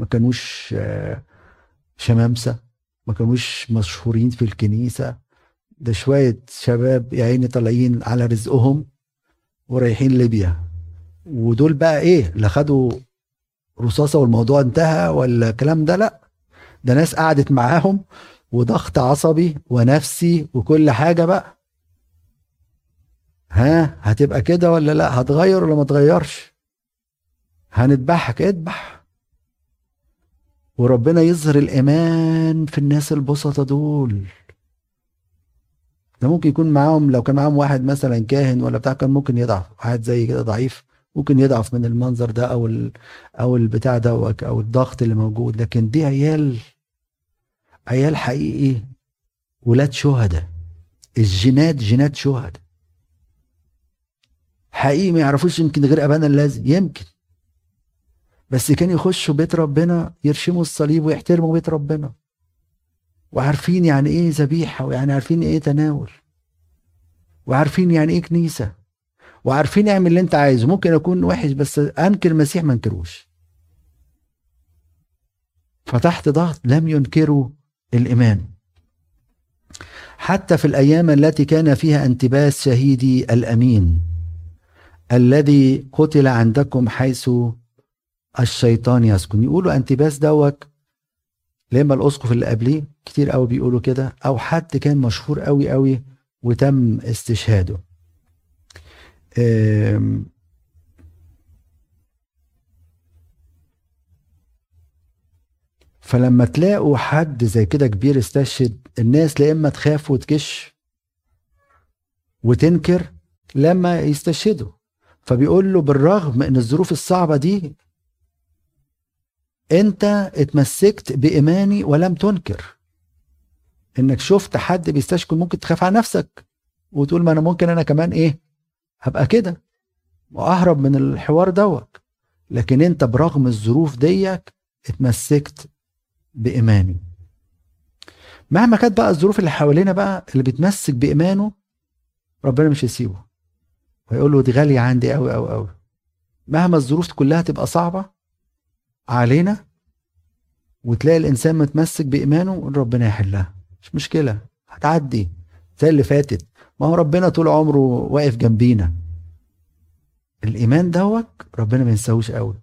ما كانوش آه، شمامسة ما كانوش مشهورين في الكنيسة. ده شوية شباب يا عيني طالعين على رزقهم ورايحين ليبيا. ودول بقى إيه لا خدوا رصاصة والموضوع انتهى ولا الكلام ده؟ لا ده ناس قعدت معاهم وضغط عصبي ونفسي وكل حاجة بقى. ها هتبقى كده ولا لا؟ هتغير ولا ما تغيرش؟ هنذبحك اذبح. وربنا يظهر الإيمان في الناس البسطة دول. ده ممكن يكون معاهم لو كان معاهم واحد مثلا كاهن ولا بتاع كان ممكن يضعف. واحد زي كده ضعيف ممكن يضعف من المنظر ده أو أو البتاع ده أو الضغط اللي موجود. لكن دي عيال عيال حقيقي ولاد شهداء. الجينات جينات شهداء. حقيقي ما يعرفوش يمكن غير أبانا الذي يمكن. بس كان يخشوا بيت ربنا يرشموا الصليب ويحترموا بيت ربنا. وعارفين يعني إيه ذبيحة ويعني عارفين إيه تناول. وعارفين يعني إيه كنيسة. وعارفين اعمل اللي أنت عايزه. ممكن أكون وحش بس أنكر المسيح ما أنكروش. فتحت ضغط لم ينكروا الإيمان. حتى في الأيام التي كان فيها انتباس شهيدي الأمين الذي قتل عندكم حيث الشيطان يسكن. يقولوا انتباس دوت لما الأسقف اللي قبليه؟ كتير قوي بيقولوا كده أو حد كان مشهور قوي قوي وتم استشهاده. فلما تلاقوا حد زي كده كبير استشهد الناس لا إما تخاف وتكش وتنكر لما يستشهدوا فبيقول له بالرغم من الظروف الصعبة دي انت اتمسكت بإيماني ولم تنكر. انك شفت حد بيستشكل ممكن تخاف على نفسك وتقول ما أنا ممكن أنا كمان إيه؟ هبقى كده. وأهرب من الحوار دوت. لكن انت برغم الظروف ديك اتمسكت بإيماني. مهما كانت بقى الظروف اللي حوالينا بقى اللي بيتمسك بإيمانه ربنا مش هيسيبه. ويقول له دي غالية عندي قوي قوي قوي مهما الظروف كلها تبقى صعبة علينا وتلاقي الإنسان متمسك بإيمانه ربنا يحلها. مش مشكلة. هتعدي. زي اللي فاتت. ما هو ربنا طول عمره واقف جنبينا. الإيمان دوت ربنا ما ينساهوش قوي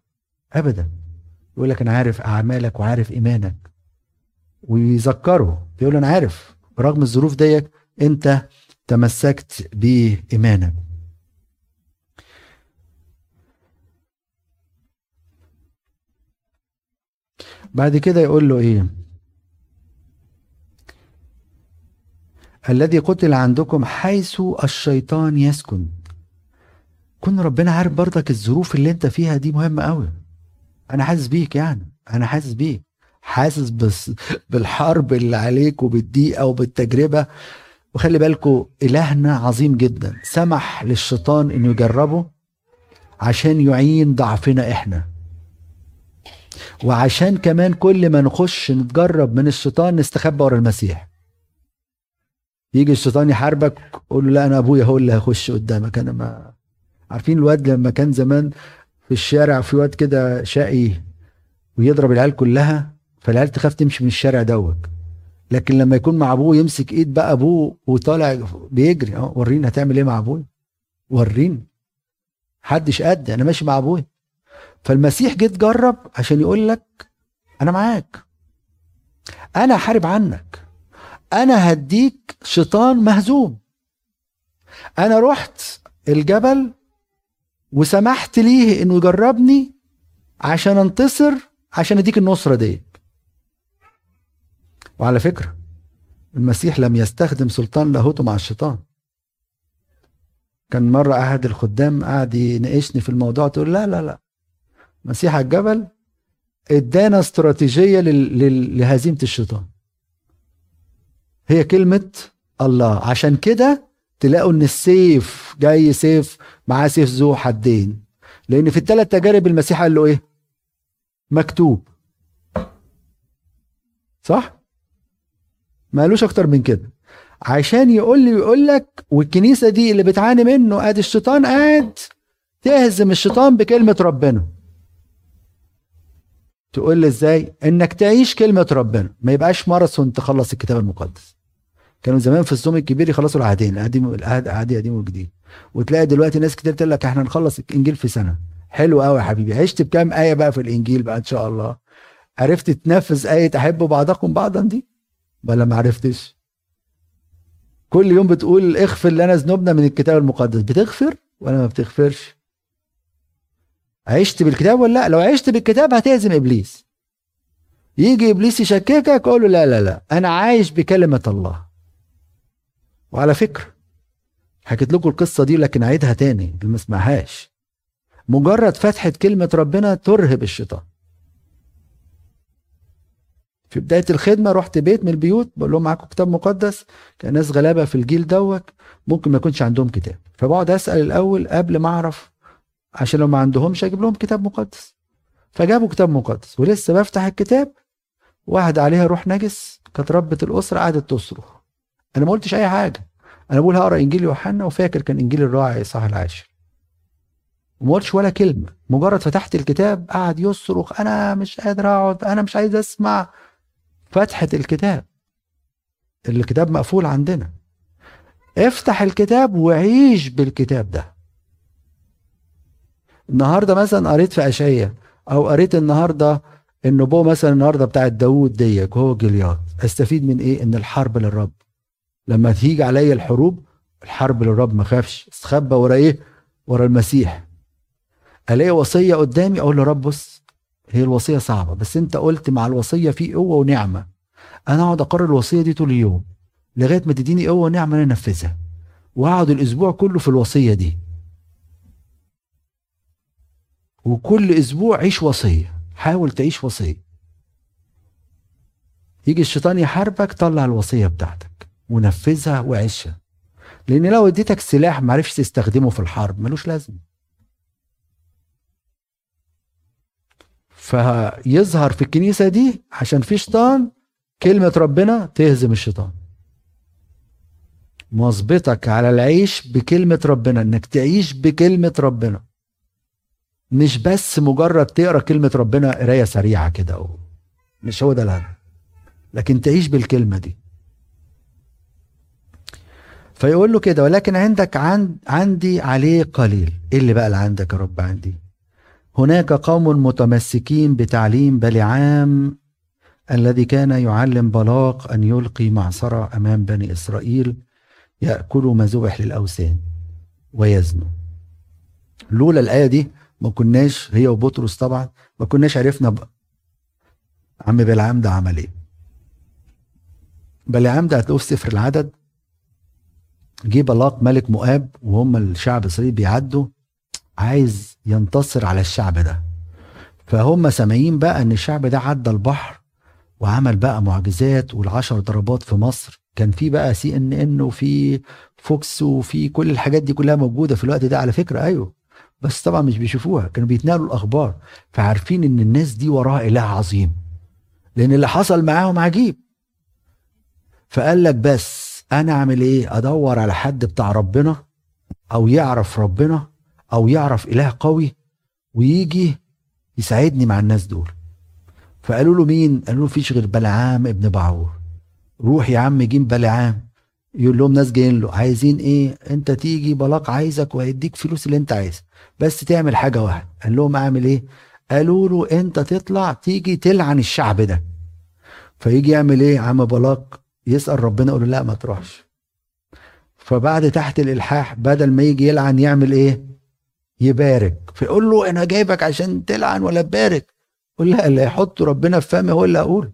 ابدا. يقول لك أنا عارف أعمالك وعارف إيمانك. ويذكره. بيقول أنا عارف. برغم الظروف ديت أنت تمسكت بإيمانك. بعد كده يقول له إيه؟ الذي قتل عندكم حيث الشيطان يسكن. كن ربنا عارف برضك الظروف اللي أنت فيها دي مهمة قوي أنا حاسس بيك يعني. أنا حاسس بيك. حاسس بس بالحرب اللي عليك وبالضيقة وبالتجربة. وخلي بالكم إلهنا عظيم جدا. سمح للشيطان إنه يجربه عشان يعين ضعفنا إحنا. وعشان كمان كل ما نخش نتجرب من الشيطان نستخبى ورا المسيح. يجي الشيطان يحاربك قول له لا أنا أبويا هو اللي هيخش قدامك. أنا ما عارفين الواد لما كان زمان في الشارع في واد كده شقي ويضرب العيال كلها فالعيال تخاف تمشي من الشارع دوت. لكن لما يكون مع أبوه يمسك إيد بقى أبوه وطالع بيجري. أه وريني هتعمل إيه مع أبويا. وريني. حدش قد أنا ماشي مع أبويا. فالمسيح جه تجرب عشان يقول لك أنا معاك. أنا هحارب عنك. أنا هديك شيطان مهزوم. أنا رحت الجبل وسمحت ليه إنه يجربني عشان انتصر عشان أديك النصرة دي. وعلى فكرة المسيح لم يستخدم سلطان لاهوته مع الشيطان. كان مرة احد الخدام قعد يناقشني في الموضوع تقول لا لا لا. مسيح الجبل ادانا استراتيجية. لهزيمة الشيطان. هي كلمة الله. عشان كده تلاقوا إن السيف جاي سيف معاه سيف ذو حدين. لأن في الثلاث تجارب المسيح قال له إيه؟ مكتوب. صح؟ ما قالوش أكتر من كده. عشان يقول لي ويقول لك والكنيسة دي اللي بتعاني منه ادي الشيطان قاعد تهزم الشيطان بكلمة ربنا. تقول لي إزاي؟ إنك تعيش كلمة ربنا. ما يبقاش ماراثون تخلص الكتاب المقدس. كانوا زمان في الصوم الكبير يخلصوا العهدين القديم العهد قديم وجديد وتلاقي دلوقتي ناس كتير تقول لك إحنا نخلص الإنجيل في سنة. حلو قوي يا حبيبي. عشت بكام آية بقى في الإنجيل بقى إن شاء الله؟ عرفت تنفذ آية احبوا بعضكم بعضا دي؟ ولا ما عرفتش؟ كل يوم بتقول اغفر لنا ذنوبنا من الكتاب المقدس. بتغفر ولا ما بتغفرش؟ عشت بالكتاب ولا لا؟ لو عشت بالكتاب هتهزم إبليس. يجي إبليس يشككك قول له لا لا لا أنا عايش بكلمة الله. وعلى فكرة حكيت لكم القصة دي لكن أعيدها تاني اللي ما سمعهاش مجرد فتحة كلمة ربنا ترهب الشيطان. في بداية الخدمة رحت بيت من البيوت بقول لهم معاكم كتاب مقدس؟ كان ناس غلابة في الجيل دوت ممكن ما يكونش عندهم كتاب. فبقعد أسأل الأول قبل ما أعرف عشان لو ما عندهمش أجيب لهم كتاب مقدس. فجابوا كتاب مقدس ولسه بفتح الكتاب واحد عليها روح نجس كانت ربة الأسرة قعدت تصرخ. أنا ما قلتش أي حاجة. أنا بقول هقرأ إنجيل يوحنا وفاكر كان إنجيل الراعي صح العاشر. وما قلتش ولا كلمة. مجرد فتحت الكتاب قعد يصرخ أنا مش قادر أقعد أنا مش عايز أسمع. فتحة الكتاب. الكتاب مقفول عندنا. افتح الكتاب وعيش بالكتاب ده. النهارده مثلا قريت في اشعياء أو قريت النهارده النبوه مثلا النهارده بتاعت داوود ديك وهو جلياد أستفيد من إيه؟ إن الحرب للرب. لما تيجي عليا الحروب الحرب للرب ما خافش استخبى ورا إيه؟ ورا المسيح. ألاقي وصية قدامي أقول له رب بص هي الوصية صعبة بس أنت قلت مع الوصية في قوة ونعمة. أنا أقعد أقرر الوصية دي طول اليوم لغاية ما تديني قوة ونعمة أنا أنفذها. وأقعد الأسبوع كله في الوصية دي. وكل أسبوع عيش وصية. حاول تعيش وصية. يجي الشيطان يحاربك طلع الوصية بتاعتك. ونفذها وعيشها. لأن لو اديتك سلاح ما عرفش تستخدمه في الحرب ملوش لازمة. فيظهر في الكنيسة دي عشان في شيطان كلمة ربنا تهزم الشيطان. مظبطك على العيش بكلمة ربنا إنك تعيش بكلمة ربنا. مش بس مجرد تقرأ كلمة ربنا قراية سريعة كده مش هو ده الهدف. لكن تعيش بالكلمة دي. فيقول له كده ولكن عندك عند عندي عليه قليل. إيه اللي بقى اللي عندك يا رب؟ عندي. هناك قوم متمسكين بتعليم بلعام الذي كان يعلم بلاق أن يلقي معصرة أمام بني إسرائيل ياكلوا ما ذبح للأوثان ويزنوا لولا الآية دي ما كناش هي وبطرس طبعا ما كناش عرفنا. عم بلعام ده عمل إيه؟ بلعام ده هتلاقوه في سفر العدد جه بلاق ملك مؤاب وهم الشعب الاسرائيلي بيعدوا عايز ينتصر على الشعب ده. فهم سامعين بقى إن الشعب ده عدى البحر وعمل بقى معجزات والعشر ضربات في مصر. كان في بقى سي إن إن وفي فوكس وفي كل الحاجات دي كلها موجودة في الوقت ده على فكرة. أيوه. بس طبعا مش بيشوفوها كانوا بيتنقلوا الأخبار فعارفين إن الناس دي وراها إله عظيم لأن اللي حصل معاهم عجيب. فقال لك بس أنا أعمل إيه؟ أدور على حد بتاع ربنا أو يعرف ربنا أو يعرف إله قوي ويجي يساعدني مع الناس دول. فقالوا له مين؟ قالوا له فيش غير بلعام ابن بعور روح يا عم جيم بلعام. يقول لهم ناس جايين له عايزين إيه؟ أنت تيجي بلاق عايزك وهيديك فلوس اللي أنت عايزها بس تعمل حاجة واحدة. قال لهم أعمل إيه؟ قالوا له أنت تطلع تيجي تلعن الشعب ده. فيجي يعمل إيه؟ عم بلاق يسأل ربنا يقول له لا ما تروحش. فبعد تحت الإلحاح بدل ما يجي يلعن يعمل إيه؟ يبارك. فيقول له أنا جايبك عشان تلعن ولا تبارك؟ قول لا اللي يحط ربنا في فمي هو اللي أقول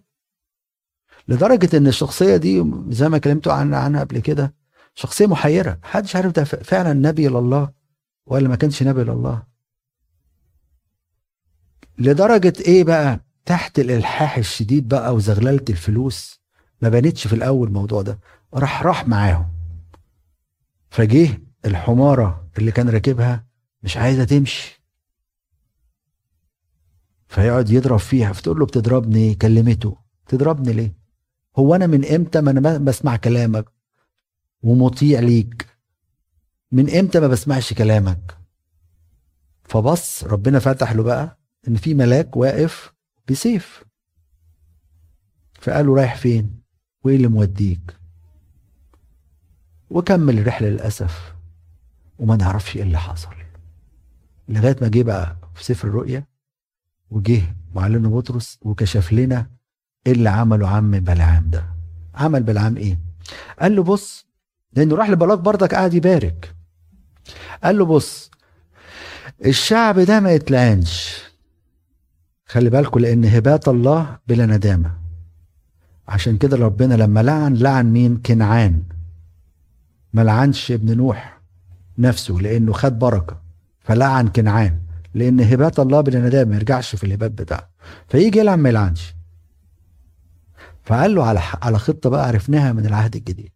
لدرجة إن الشخصية دي زي ما كلمتوا عنها عنها قبل كده شخصية محيرة. محدش عارف ده فعلا نبي لله ولا ما كانش نبي لله. لدرجة إيه بقى؟ تحت الإلحاح الشديد بقى وزغللة الفلوس. ما بانتش في الأول الموضوع ده. راح راح معاهم. فجه الحمارة اللي كان راكبها مش عايزة تمشي. فيقعد يضرب فيها. فتقول له بتضربني؟ كلمته. تضربني ليه؟ هو أنا من إمتى ما أنا بسمع كلامك ومطيع ليك؟ من إمتى ما بسمعش كلامك؟ فبص ربنا فتح له بقى إن في ملاك واقف بسيف. فقال له رايح فين؟ وإيه اللي موديك؟ وكمل الرحلة للأسف وما نعرفش إيه اللي حصل. لغاية ما جه بقى في سفر الرؤيا وجه معلمنا بطرس وكشف لنا إيه اللي عمله عم بلعام ده. عمل بلعام إيه؟ قال له بص لأنه راح لبلاق برضك قاعد يبارك. قال له بص الشعب ده ما يتلعنش. خلي بالكم لأن هبات الله بلا ندامة. عشان كده ربنا لما لعن لعن مين؟ كنعان. ما لعنش ابن نوح نفسه لأنه خد بركة. فلعن كنعان لأن هبات الله بلا ندامة ما يرجعش في الهبات بتاعه. فيجي يلعن ما يلعنش. فقال له على على خطة بقى عرفناها من العهد الجديد.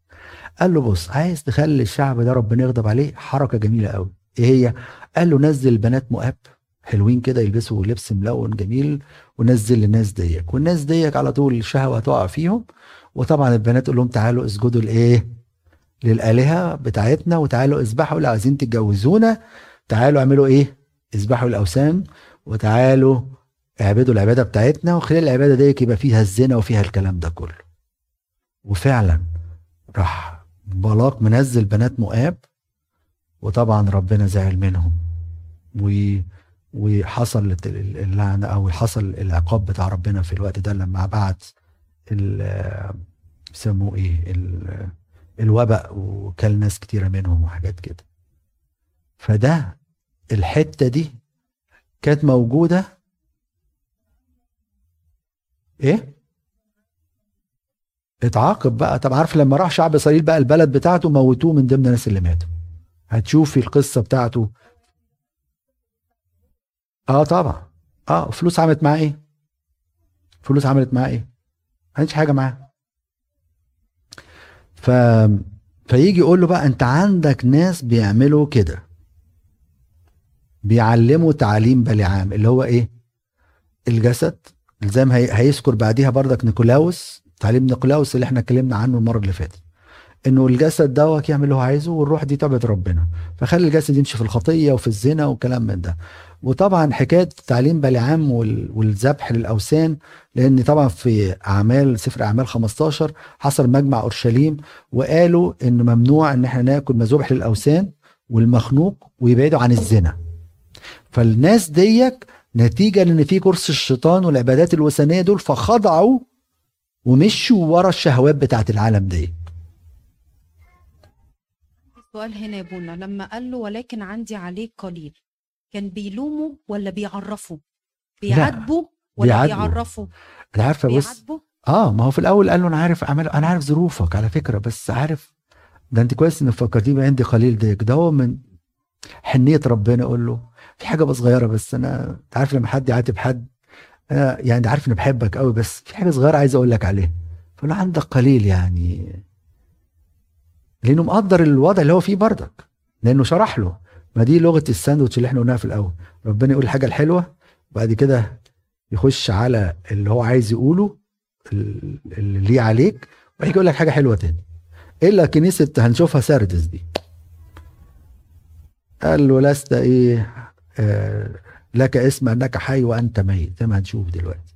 قال له بص عايز تخلي الشعب ده ربنا يغضب عليه؟ حركة جميلة قوي إيه هي؟ قال له نزل بنات مؤاب حلوين كده يلبسوا لبس ملون جميل ونزل للناس ديك. والناس ديك على طول الشهوة هتقع فيهم. وطبعا البنات تقول لهم تعالوا اسجدوا لإيه؟ للآلهة بتاعتنا وتعالوا اذبحوا اللي عايزين تتجوزونا. تعالوا اعملوا إيه؟ اذبحوا الأوثان. وتعالوا اعبدوا العبادة بتاعتنا وخلال العبادة ديك يبقى فيها الزنا وفيها الكلام ده كله. وفعلا راح بلاق منزل بنات مؤاب وطبعا ربنا زعل منهم. و وحصل اللعنة أو حصل العقاب بتاع ربنا في الوقت ده لما بعت بيسموه إيه ال- الوباء وكل ناس كتيرة منهم وحاجات كده. فده الحتة دي كانت موجودة إيه؟ اتعاقب بقى. طب عارف لما راح شعب إسرائيل بقى البلد بتاعته موتوه من ضمن الناس اللي ماتوا. هتشوفي القصة بتاعته. آه طبعا. آه فلوس عملت معاه إيه؟ فلوس عملت معاه إيه؟ ما عملتش حاجة معاه. ف فيجي يقول له بقى أنت عندك ناس بيعملوا كده. بيعلموا تعليم بلعام اللي هو إيه؟ الجسد زي ما هي- هيذكر بعديها بردك نيكولاوس تعليم نيكولاوس اللي إحنا اتكلمنا عنه المرة اللي فاتت. إنه الجسد دوت يعمل اللي هو عايزه والروح دي تعبد ربنا. فخلي الجسد يمشي في الخطية وفي الزنا وكلام من ده. وطبعا حكاية تعليم بلعام وال- والذبح للأوثان لأن طبعا في أعمال سفر أعمال 15 حصل مجمع أورشليم وقالوا ان ممنوع إن إحنا ناكل مذبح للأوثان والمخنوق ويبعدوا عن الزنا. فالناس ديك نتيجة لأن في كرسي الشيطان والعبادات الوثنية دول فخضعوا ومشوا ورا الشهوات بتاعت العالم دي. سؤال هنا يا بونا لما قال له ولكن عندي عليك قليل كان بيلومه ولا بيعرفه بيعاتبه ولا بيعاتبه. بيعرفه أنا عارفة بص آه ما هو في الأول قال له أنا عارف أعمل أنا عارف ظروفك على فكرة بس عارف ده أنت كويس إنك فكرتيني عندي قليل ده هو من حنية ربنا أقول له في حاجة بس صغيرة بس أنا أنت عارف لما حد يعاتب حد أنا يعني أنت عارف إني بحبك قوي بس في حاجة صغيرة عايز أقول لك عليها. له عندك قليل يعني لأنه مقدر الوضع اللي هو فيه بردك لأنه شرح له. ما دي لغة الساندوتش اللي إحنا قلناها في الأول. ربنا يقول الحاجة الحلوة وبعد كده يخش على اللي هو عايز يقوله ال- اللي ليه عليك ويجي يقول لك حاجة حلوة تاني. إلا كنيسة هنشوفها سردس دي. قال له لست إيه؟ لك اسم أنك حي وأنت ميت زي ما هنشوف دلوقتي.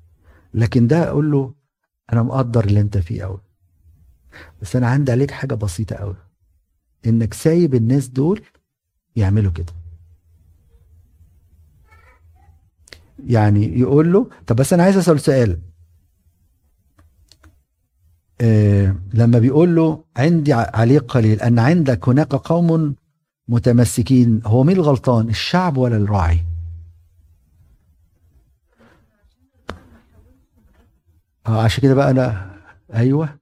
لكن ده أقول له أنا مقدر اللي أنت فيه قوي بس أنا عندي عليك حاجة بسيطة قوي إنك سايب الناس دول يعملوا كده. يعني يقول له طب بس أنا عايز أسأل سؤال. آه لما بيقول له عندي ع- عليك قليل أن عندك هناك قوم متمسكين. هو مين الغلطان؟ الشعب ولا الراعي؟ آه عشان كده بقى أنا أيوه.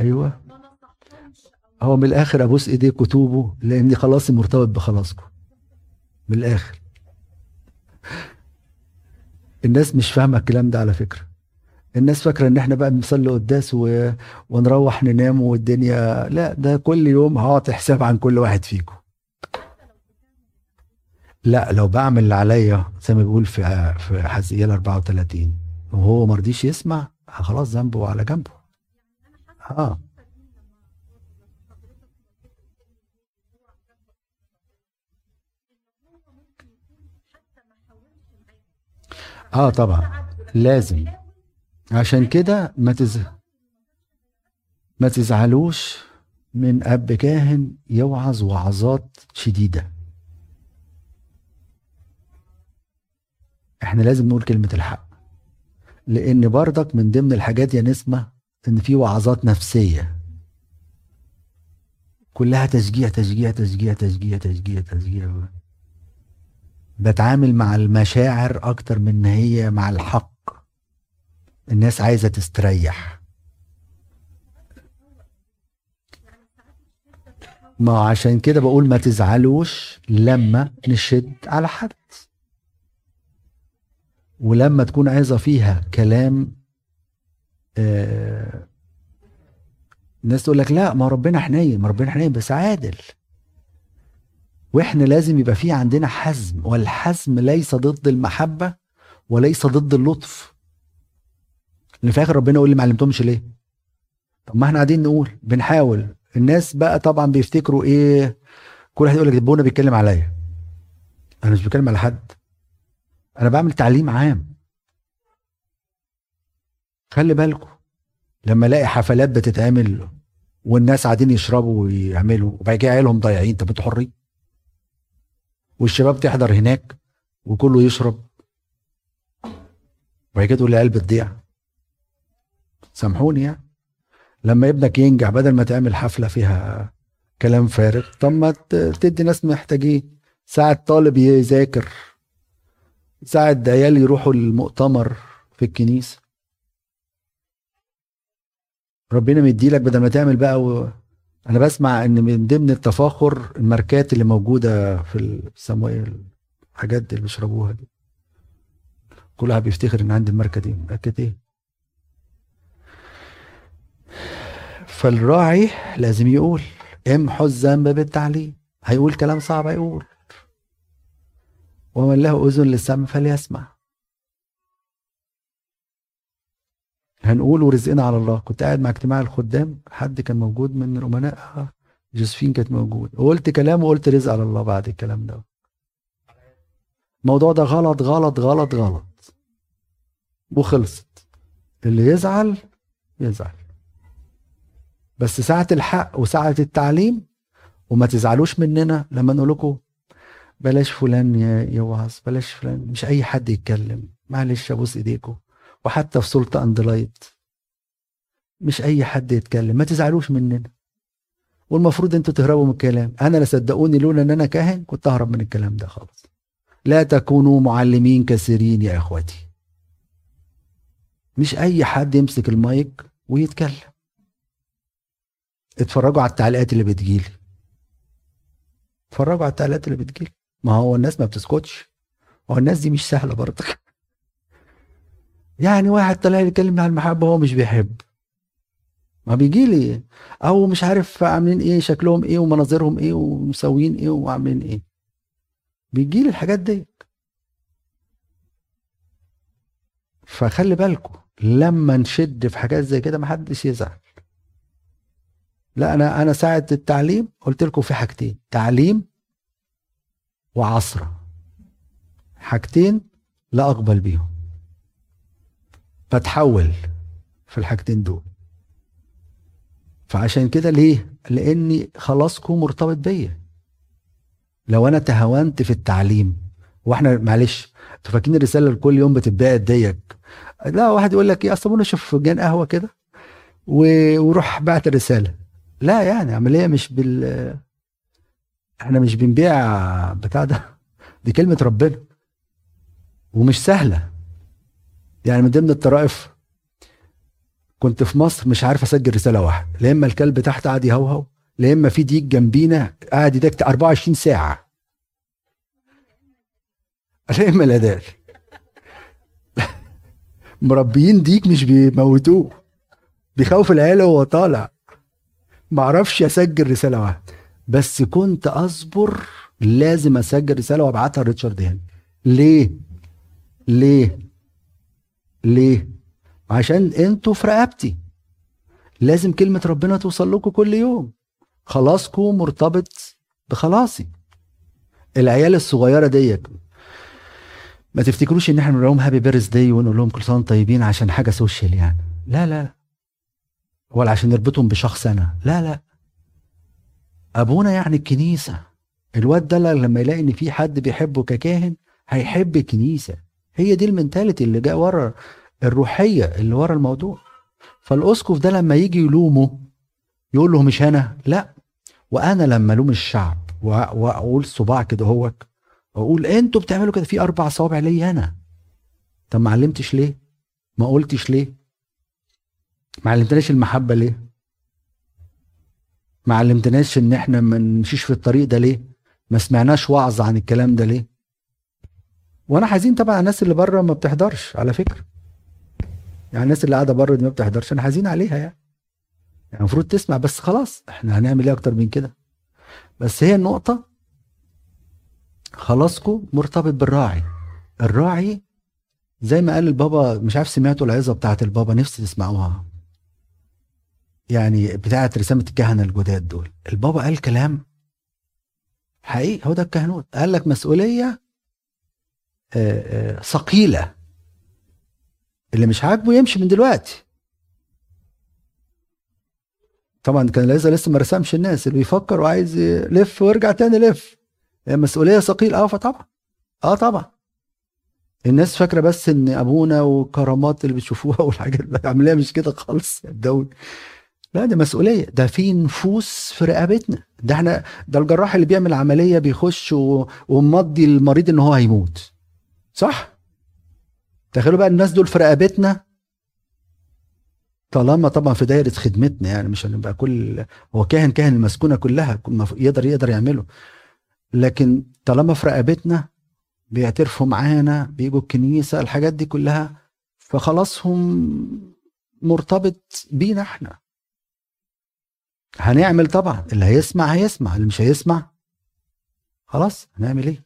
أيوه. هو من الآخر أبوس ايديك وتوبوا لأني خلاصي مرتبط بخلاصكم من الآخر. الناس مش فاهمة الكلام ده على فكرة. الناس فاكرة إن إحنا بقى بنصلي قداس و... ونروح ننام والدنيا لا ده كل يوم هعطي حساب عن كل واحد فيكم. لا لو بعمل اللي عليا زي ما بيقول في في حزقيال 34 وهو ما رضيش يسمع خلاص ذنبه على جنبه. آه. آه طبعا. لازم. عشان كده ما تز... ما تزعلوش من أب كاهن يوعظ وعظات شديدة. إحنا لازم نقول كلمة الحق لأن برضك من ضمن الحاجات يا نسمة إن في وعظات نفسية. كلها تشجيع تشجيع تشجيع تشجيع تشجيع تشجيع. بتعامل مع المشاعر أكتر من هي مع الحق. الناس عايزة تستريح. ما عشان كده بقول ما تزعلوش لما نشد على حد. ولما تكون عايزة فيها كلام آه الناس تقول لك لا ما ربنا حنين ما ربنا حنين بس عادل. وإحنا لازم يبقى في عندنا حزم والحزم ليس ضد المحبة وليس ضد اللطف. اللي في الآخر ربنا يقول لي ما علمتهمش ليه؟ طب ما إحنا قاعدين نقول بنحاول. الناس بقى طبعا بيفتكروا إيه؟ كل واحد يقول لك ابونا بيتكلم عليا. أنا مش بتكلم على حد. أنا بعمل تعليم عام. خلي بالكم لما ألاقي حفلات بتتعمل والناس قاعدين يشربوا ويعملوا وبعد كده عيالهم ضايعين طب أنتوا حرين. والشباب تحضر هناك وكله يشرب. وبعد كده تقول العيال بتضيع سامحوني يعني. لما ابنك ينجح بدل ما تعمل حفلة فيها كلام فارغ طب ما تدي ناس محتاجين. ساعة طالب يذاكر ساعة عيال يروحوا المؤتمر في الكنيسة. ربنا مديلك بدل ما تعمل بقى و... أنا بسمع إن من ضمن التفاخر الماركات اللي موجودة في بيسموها إيه الحاجات اللي بيشربوها دي. كل واحد بيفتخر إن عندي الماركة دي. ماركة إيه؟ فالراعي لازم يقول امحوا الذنب بالتعليم. هيقول كلام صعب هيقول. ومن له أذن للسمع فليسمع. هنقول ورزقنا على الله. كنت قاعد مع اجتماع الخدام حد كان موجود من الأمناء جوزفين كانت موجود وقلت كلام وقلت رزق على الله بعد الكلام ده. الموضوع ده غلط غلط غلط غلط. وخلصت. اللي يزعل يزعل. بس ساعة الحق وساعة التعليم وما تزعلوش مننا لما نقول لكم بلاش فلان يوعظ بلاش فلان مش أي حد يتكلم. معلش ابوس ايديكم وحتى في Salt and Light مش أي حد يتكلم. ما تزعلوش مننا. والمفروض أنتوا تهربوا من الكلام. أنا لا صدقوني لولا إن أنا كاهن كنت أهرب من الكلام ده خالص. لا تكونوا معلمين كثيرين يا إخوتي. مش أي حد يمسك المايك ويتكلم. اتفرجوا على التعليقات اللي بتجيلي. اتفرجوا على التعليقات اللي بتجيلي. ما هو الناس ما بتسكتش. هو الناس دي مش سهلة برضك يعني واحد طلع يتكلم عن المحبة هو مش بيحب. ما بيجي لي أو مش عارف عاملين إيه شكلهم إيه ومناظرهم إيه ومسويين إيه وعاملين إيه. بيجي لي الحاجات دي. فخلي بالكم لما نشد في حاجات زي كده محدش يزعل. لا أنا أنا ساعة التعليم قلت لكم في حاجتين تعليم وعصره حاجتين لا أقبل بيهم. بتحول في الحاجتين دول. فعشان كده ليه؟ لأني خلاصكم مرتبط بيا. لو أنا تهاونت في التعليم وإحنا معلش أنتوا فاكرين الرسالة اللي كل يوم بتتباع ديك؟ لا واحد يقول لك إيه أصل أشوف فنجان قهوة كده وروح بعت الرسالة. لا يعني عملية مش بال إحنا مش بنبيع بتاع ده. دي كلمة ربنا. ومش سهلة. يعني من ضمن الطرائف كنت في مصر مش عارف أسجل رسالة واحدة. لا إما الكلب تحت قاعد يهوهو لا إما في ديك جنبينا قاعد يدك 24 ساعة. لا إما الاداء مربيين ديك مش بيموتوه. بيخوف العيال وهو طالع. معرفش أسجل رسالة واحدة بس كنت أصبر لازم أسجل رسالة وأبعتها لريتشارد هاني ليه؟ ليه؟ ليه؟ عشان أنتوا في رقبتي. لازم كلمة ربنا توصل لكم كل يوم. خلاصكم مرتبط بخلاصي. العيال الصغيرة ديت ما تفتكروش إن إحنا بنقول لهم happy birthday ونقول لهم كل سنة طيبين عشان حاجة social يعني؟ لا لا. ولا عشان نربطهم بشخص أنا. لا لا. أبونا يعني الكنيسة. الواد ده لما يلاقي إن في حد بيحبه ككاهن هيحب الكنيسة. هي دي المنتاليتي اللي جاء ورا الروحية اللي ورا الموضوع. فالاسقف ده لما يجي يلومه يقول له مش أنا لا. وأنا لما ألوم الشعب وأقول صباع كده هوك واقول أنتوا بتعملوا كده في أربع صوابع ليا أنا. طب ما علمتش ليه؟ ما قلتش ليه؟ ما علمتناش المحبة ليه؟ ما علمتناش إن إحنا ما نمشيش في الطريق ده ليه؟ ما سمعناش وعظ عن الكلام ده ليه؟ وأنا حزين طبعا الناس اللي بره ما بتحضرش على فكرة. يعني الناس اللي قاعدة بره دي ما بتحضرش. أنا حزين عليها يعني. يعني المفروض تسمع بس خلاص إحنا هنعمل إيه أكتر من كده؟ بس هي النقطة خلاصكم مرتبط بالراعي. الراعي زي ما قال البابا مش عارف سمعتوا العظة بتاعت البابا نفسي تسمعوها. يعني بتاعت رسامة الكهنة الجداد دول. البابا قال كلام حقيقي هو ده الكهنوت. قال لك مسؤولية آه، آه، ثقيلة. اللي مش عاجبه يمشي من دلوقتي. طبعا كان لسه لسه ما رسمش الناس اللي بيفكر وعايز يلف ويرجع تاني يلف. هي مسؤولية ثقيلة. آه فطبعا. آه طبعا. الناس فاكرة بس إن أبونا والكرامات اللي بتشوفوها والحاجات دي. عمليه مش كده خالص يا الدول لا دي مسؤولية. ده في نفوس في رقبتنا. ده إحنا ده الجراح اللي بيعمل عملية بيخش ومضي المريض ان هو هيموت. صح؟ تخيلوا بقى الناس دول في رقبتنا. طالما طبعا في دايرة خدمتنا يعني مش هنبقى كل هو كاهن كاهن المسكونة كلها كل ما يقدر يقدر يعمله. لكن طالما في رقبتنا بيعترفوا معانا بيجوا الكنيسة الحاجات دي كلها فخلاص هم مرتبط بينا إحنا. هنعمل طبعا. اللي هيسمع هيسمع اللي مش هيسمع خلاص هنعمل إيه؟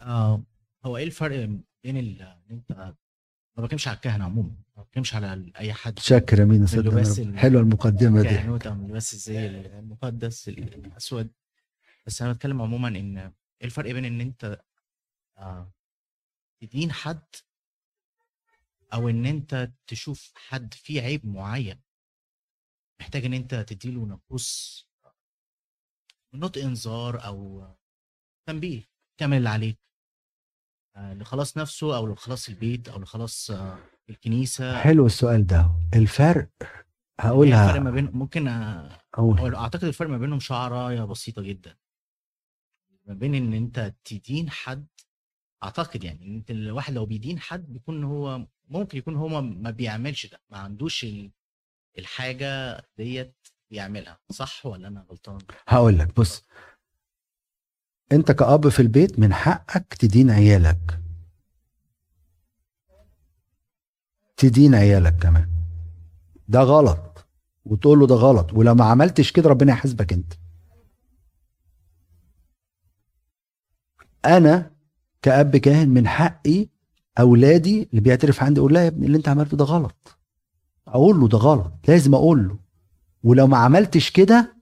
آه هو إيه الفرق بين إن أنت ما بتكلمش على الكهنه عموما ما بتكلمش على أي حد. شكر يا مين ال- حلوة المقدمة دي. كهنوت أو لباس الزي المقدس الأسود. بس أنا بتكلم عموما إن إيه الفرق بين إن أنت آه تدين حد أو إن أنت تشوف حد فيه عيب معين محتاج إن أنت تديله نقوص نطق إنذار أو تنبيه تعمل اللي عليك. آه، لخلاص نفسه أو لخلاص البيت أو لخلاص آه، الكنيسة. حلو السؤال ده. الفرق الفرق هقولها ما بين ممكن آه، أقول. هو أعتقد الفرق ما بينهم شعرايه بسيطة جدا. ما بين إن أنت تدين حد أعتقد يعني إن الواحد لو بيدين حد بيكون هو ممكن يكون هو ما بيعملش ده ما عندوش ال- الحاجة ديت يعملها. صح ولا أنا غلطان؟ هقول لك بص. أنت كأب في البيت من حقك تدين عيالك. تدين عيالك كمان. ده غلط. وتقول له ده غلط. ولو ما عملتش كده ربنا يحاسبك أنت. أنا كأب كاهن من حقي أولادي اللي بيعترف عندي أقول لا يا ابني اللي أنت عملته ده غلط. أقول له ده غلط لازم أقول له. ولو ما عملتش كده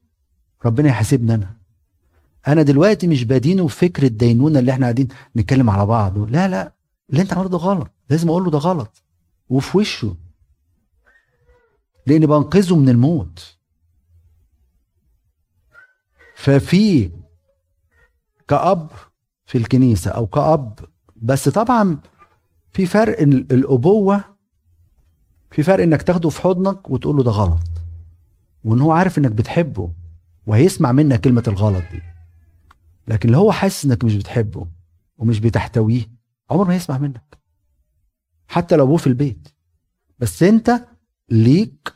ربنا يحاسبني أنا. أنا دلوقتي مش بدينه بفكر الدينونة اللي إحنا قاعدين نتكلم على بعض. لا لا اللي أنت عملته ده غلط لازم أقول له ده غلط. وفي وشه. لاني بنقذه من الموت. ففي كأب في الكنيسة أو كأب. بس طبعا في فرق ال- الأبوة في فرق إنك تاخده في حضنك وتقول له ده غلط وإن هو عارف إنك بتحبه وهيسمع منك كلمة الغلط دي. لكن اللي هو حاسس إنك مش بتحبه ومش بتحتويه عمره ما هيسمع منك. حتى لو أبوه في البيت. بس أنت ليك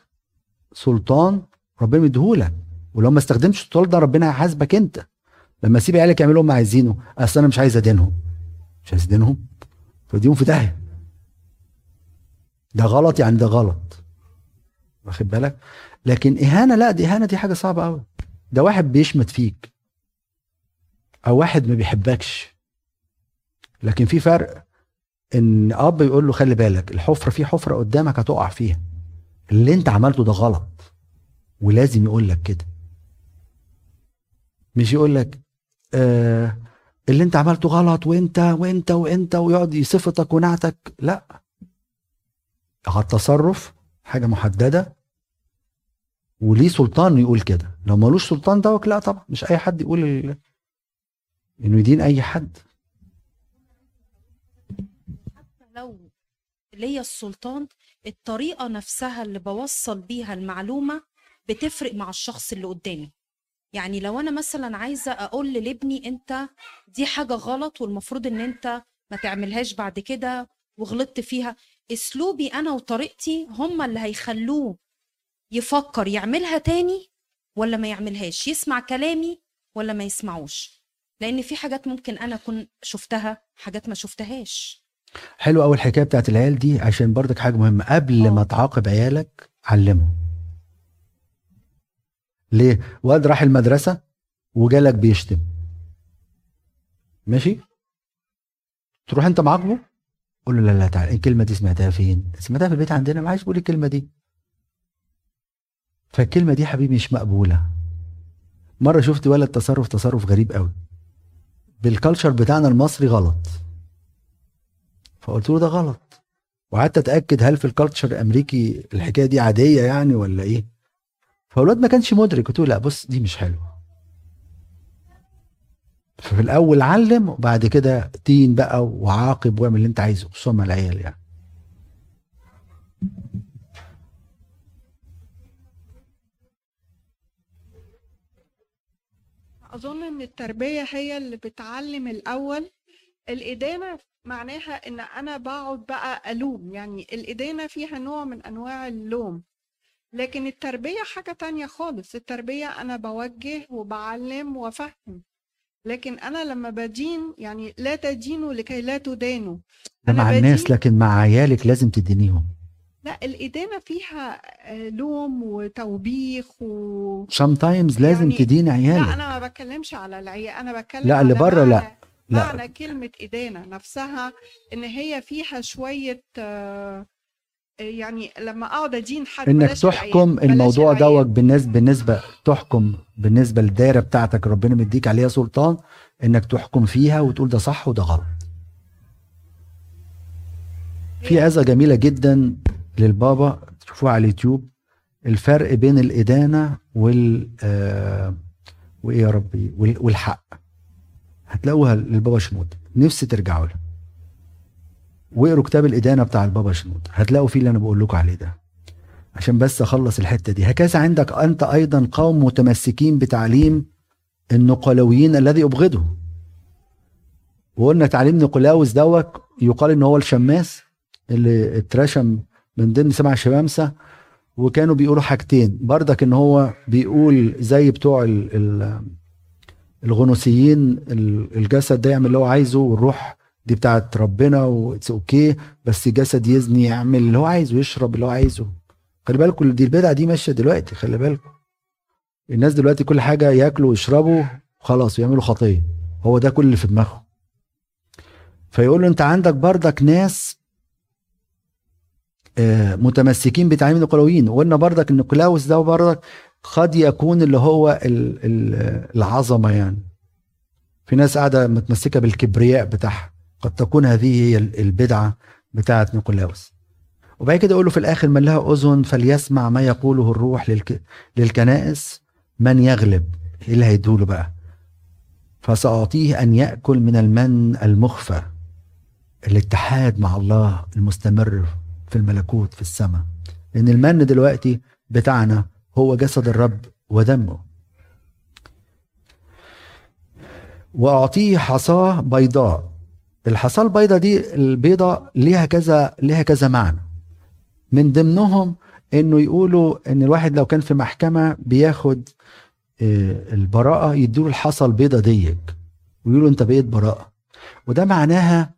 سلطان ربنا مديهولك. ولو ما استخدمتش السلطان ده ربنا هيحاسبك أنت. لما اسيب عيالك يعملوا هم عايزينه أصل أنا مش عايز أدينهم. مش عايز أدينهم؟ فديهم في داهية. ده غلط يعني ده غلط. واخد بالك؟ لكن إهانة لا دي إهانة دي حاجة صعبة قوي ده واحد بيشمت فيك. أو واحد ما بيحبكش. لكن في فرق إن أب يقول له خلي بالك الحفرة في حفرة قدامك هتقع فيها. اللي أنت عملته ده غلط. ولازم يقول لك كده. مش يقول لك آه اللي انت عملته غلط وانت وانت وانت ويقعد يصفتك ونعتك. لا. على التصرف حاجة محددة. وليه سلطان يقول كده؟ لو ملوش سلطان دوك لا طبعا. مش أي حد يقول. إنه يدين أي حد. لو ليا السلطان الطريقة نفسها اللي بوصل بيها المعلومة بتفرق مع الشخص اللي قدامي. يعني لو أنا مثلا عايزة أقول لابني أنت دي حاجة غلط والمفروض أن أنت ما تعملهاش بعد كده وغلطت فيها أسلوبي أنا وطريقتي هما اللي هيخلوه يفكر يعملها تاني ولا ما يعملهاش يسمع كلامي ولا ما يسمعوش. لأن في حاجات ممكن أنا أكون شفتها حاجات ما شفتهاش. حلو قوي الحكاية بتاعت العيال دي عشان برضك حاجة مهمة قبل آه. ما تعاقب عيالك علمه ليه؟ واد راح المدرسة وجالك بيشتم. ماشي؟ تروح انت معاقبه؟ قول له لا لا تعالى الكلمة دي سمعتها فين؟ سمعتها في البيت عندنا. ما عايز بقول الكلمة دي. فالكلمة دي حبيبي مش مقبولة. مرة شفت ولد تصرف تصرف غريب قوي. بال culture بتاعنا المصري غلط. فقلت له ده غلط. وقعدت أتأكد هل في ال culture الأمريكي الحكاية دي عادية يعني ولا إيه؟ فالواد ما كانش مدرك. قلت له لا بص دي مش حلوة. ففي الأول علم وبعد كده دين بقى وعاقب واعمل اللي انت عايزه خصوصا مع العيال يعني. أظن إن التربية هي اللي بتعلم الأول. الإدانة معناها إن أنا بقعد بقى ألوم. يعني الإدانة فيها نوع من أنواع اللوم. لكن التربية حاجة تانية خالص. التربية أنا بوجه وبعلم وأفهم لكن أنا لما بدين يعني لا تدينوا لكي لا تدانوا. ده أنا مع الناس لكن مع عيالك لازم تدينيهم. لا الإدانة فيها آه، لوم وتوبيخ و sometimes لازم يعني- تديني لا عيالك. أنا ما بتكلمش على العيال أنا بتكلم لا، اللي بره لا. معنى لا. معنى كلمة إدانة نفسها إن هي فيها شوية آه، يعني لما أقعد أدين حد إنك تحكم الموضوع. دوت بالنسبة بالنسبة تحكم بالنسبة للدايره بتاعتك ربنا مديك عليها سلطان إنك تحكم فيها وتقول ده صح وده غلط. في عظه جميلة جدا للبابا تشوفوها على اليوتيوب. الفرق بين الإدانة وال آه وإيه يا ربي؟ وال- والحق. هتلاقوها للبابا شنود نفسي ترجعوا لها. واقروا كتاب الإدانة بتاع البابا شنود. هتلاقوا فيه اللي أنا بقول لكم عليه ده. عشان بس أخلص الحتة دي. هكذا عندك أنت أيضا قوم متمسكين بتعليم النقلويين الذي أبغضه. وقلنا تعليم نيقولاوس دوت يقال إن هو الشماس اللي اترشم من ضمن سبع شمامسة وكانوا بيقولوا حاجتين. بردك إن هو بيقول زي بتوع ال- ال- الغنوسيين ال- الجسد ده يعمل اللي هو عايزه والروح دي بتاعت ربنا و it's okay بس الجسد يزني يعمل اللي هو عايزه يشرب اللي هو عايزه. خلي بالكم دي البدعة دي ماشية دلوقتي خلي بالكم. الناس دلوقتي كل حاجة ياكلوا ويشربوا خلاص ويعملوا خطية. هو ده كل اللي في دماغهم. فيقول له انت عندك بردك ناس آه، متمسكين بتعليم النقلاويين. وقلنا بردك إن نيقولاوس ده بردك قد يكون اللي هو ال- ال- العظمة يعني. في ناس قاعدة متمسكة بالكبرياء بتاعها. قد تكون هذه هي ال- البدعة بتاعة نيقولاوس. وبعد كده يقول له في الآخر من لها أذن فليسمع ما يقوله الروح للك... للكنائس من يغلب. إيه اللي هيدوله بقى؟ فسأعطيه أن يأكل من المن المخفى الاتحاد مع الله المستمر في الملكوت في السماء. لأن المن دلوقتي بتاعنا هو جسد الرب ودمه. وأعطيه حصاه بيضاء. الحصاه البيضاء دي البيضاء ليها كذا ليها كذا معنى. من ضمنهم إنه يقولوا إن الواحد لو كان في محكمة بياخد آه، البراءة يديله الحصى البيضة ديك ويقولوا أنت بقيت براءة. وده معناها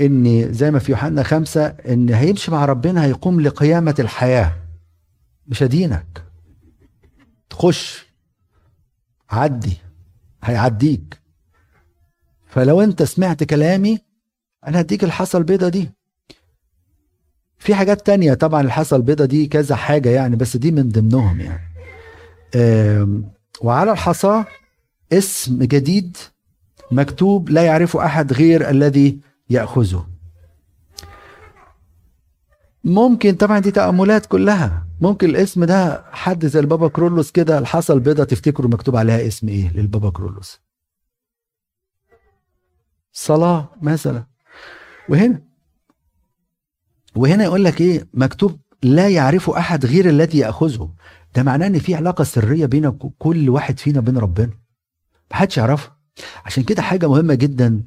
إن زي ما في يوحنا خمسة إن هيمشي مع ربنا هيقوم لقيامة الحياة. مش هدينك تخش عدي هيعديك. فلو انت سمعت كلامي أنا هديك الحصى البيضة دي. في حاجات تانية طبعا الحصى البيضة دي كذا حاجة يعني بس دي من ضمنهم يعني. وعلى الحصى اسم جديد مكتوب لا يعرفه أحد غير الذي يأخذه. ممكن طبعا دي تأملات كلها. ممكن الاسم ده حد زي البابا كرولوس كده الحصى البيضة تفتكروا مكتوب عليها اسم إيه للبابا كرولوس؟ صلاة مثلا. وهنا وهنا يقول لك إيه؟ مكتوب لا يعرف أحد غير الذي يأخذه. ده معناه إن في علاقة سرية بين كل واحد فينا بين ربنا. محدش يعرفها عشان كده حاجة مهمة جدا.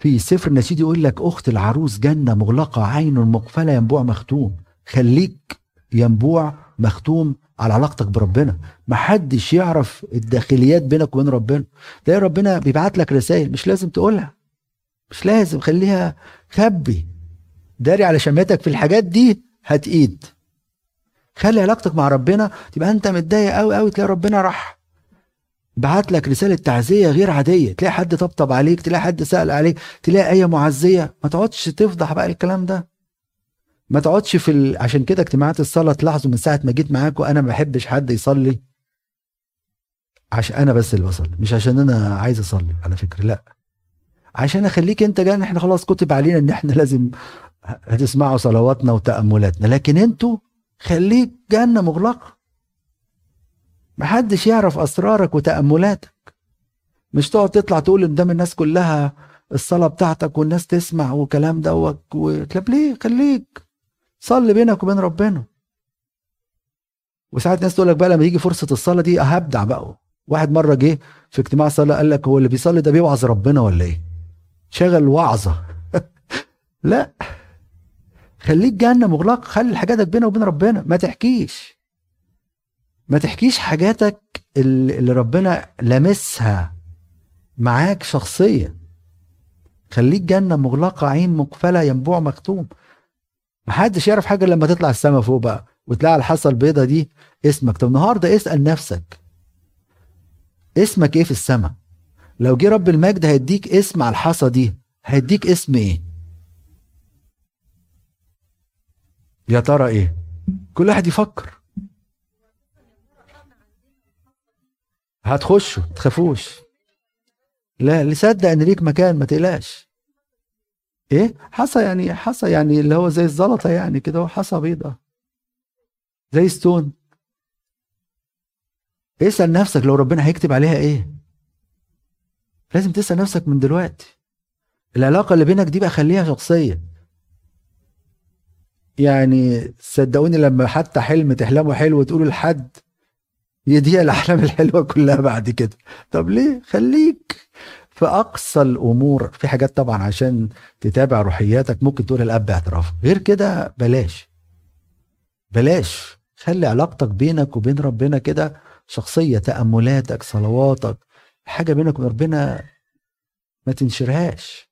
في سفر النشيد يقول لك أخت العروس جنة مغلقة عين مقفلة ينبوع مختوم. خليك ينبوع مختوم على علاقتك بربنا. محدش يعرف الداخليات بينك وبين ربنا. تلاقي ربنا بيبعت لك رسائل مش لازم تقولها. مش لازم خليها خبي. داري على شماتك في الحاجات دي هتقيد خلي علاقتك مع ربنا تبقى أنت متضايق قوي قوي تلاقي ربنا راح بعت لك رسالة تعزية غير عادية. تلاقي حد طبطب عليك تلاقي حد سأل عليك تلاقي إيه معزية. ما تقعدش تفضح بقى الكلام ده. ما تقعدش في ال... عشان كده اجتماعات الصلاة تلاحظوا من ساعة ما جيت معاكم أنا ما بحبش حد يصلي. عشان أنا بس اللي بصلي مش عشان أنا عايز أصلي على فكرة لأ. عشان أخليك أنت جاي إحنا خلاص كتب علينا إن إحنا لازم هتسمعوا صلواتنا وتأملاتنا. لكن أنتوا خليك جنة مغلقة. محدش يعرف أسرارك وتأملاتك. مش تقعد تطلع تقول قدام الناس كلها الصلاة بتاعتك والناس تسمع وكلام دوت و... طب ليه؟ خليك. صلي بينك وبين ربنا. وساعات ناس تقول لك بقى لما يجي فرصة الصلاة دي هبدع بقى. واحد مرة جه في اجتماع صلاة قال لك هو اللي بيصلي ده بيوعظ ربنا ولا إيه؟ شغل وعظة. لا. خليك جنه مغلق. خلي حاجاتك بينك وبين ربنا. ما تحكيش. ما تحكيش حاجاتك اللي ربنا لامسها معاك شخصيا. خليك جنه مغلقة عين مقفلة ينبوع مختوم. محدش يعرف حاجة لما تطلع السما فوق بقى وتلاقي الحصى البيضه دي اسمك طب النهارده اسال نفسك اسمك إيه في السما لو جه رب المجد هيديك اسم على الحصى دي هيديك اسم إيه يا ترى إيه كل واحد يفكر هتخشوا تخافوش لا اللي صدق ان ليك مكان ما تقلقش إيه؟ حصى يعني حصى يعني اللي هو زي الزلطة يعني كده هو حصى بيضة. زي ستون. اسأل نفسك لو ربنا هيكتب عليها إيه. لازم تسأل نفسك من دلوقتي. العلاقة اللي بينك دي بقى خليها شخصية. يعني صدقوني لما حتى حلم تحلمه حلو وتقوله لحد يضيع الأحلام الحلوة كلها بعد كده. طب ليه؟ خليك. في أقصى الأمور في حاجات طبعا عشان تتابع روحياتك ممكن تقول الأب باعتراف غير كده بلاش. بلاش. خلي علاقتك بينك وبين ربنا كده شخصية تأملاتك صلواتك حاجة بينك وبين ربنا ما تنشرهاش.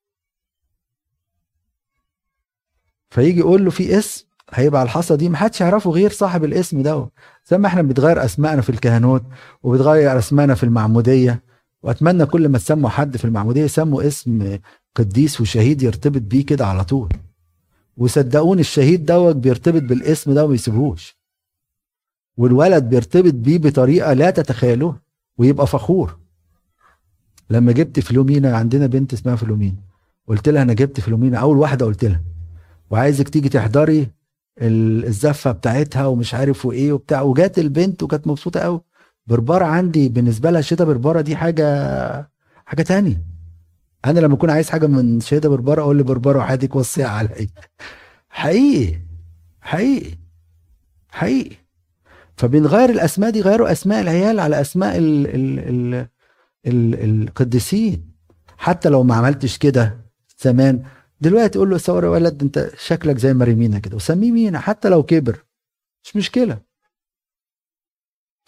فيجي يقول له في اسم هيبقى الحصى دي محدش يعرفه غير صاحب الاسم ده. زي ما إحنا بنتغير اسمائنا في الكهنوت وبتغير اسمائنا في المعمودية. وأتمنى كل ما تسموا حد في المعمودية يسموا اسم قديس وشهيد يرتبط بيه كده على طول. وصدقوني الشهيد دوت بيرتبط بالاسم ده وما يسيبهوش. والولد بيرتبط بيه بطريقة لا تتخيلوها ويبقى فخور. لما جبت فلومينا عندنا بنت اسمها فلومينا. قلت لها أنا جبت فلومينا أول واحدة قلت لها. وعايزك تيجي تحضري ال- الزفة بتاعتها ومش عارف وإيه وبتاع. وجات البنت وكانت مبسوطة قوي بربره عندي بالنسبة لها شتا بربره دي حاجة حاجة تانية. أنا لما أكون عايز حاجة من شتا بربره أقول لبربره وحياتك وصيها عليا حقيقي حقيقي حقيقي. فبنغير الأسماء دي غيروا أسماء العيال على أسماء ال ال ال ال القديسين. حتى لو ما عملتش كده زمان دلوقتي قول له صور يا ولد أنت شكلك زي مريمينا كده وسميه مينا حتى لو كبر. مش مشكلة.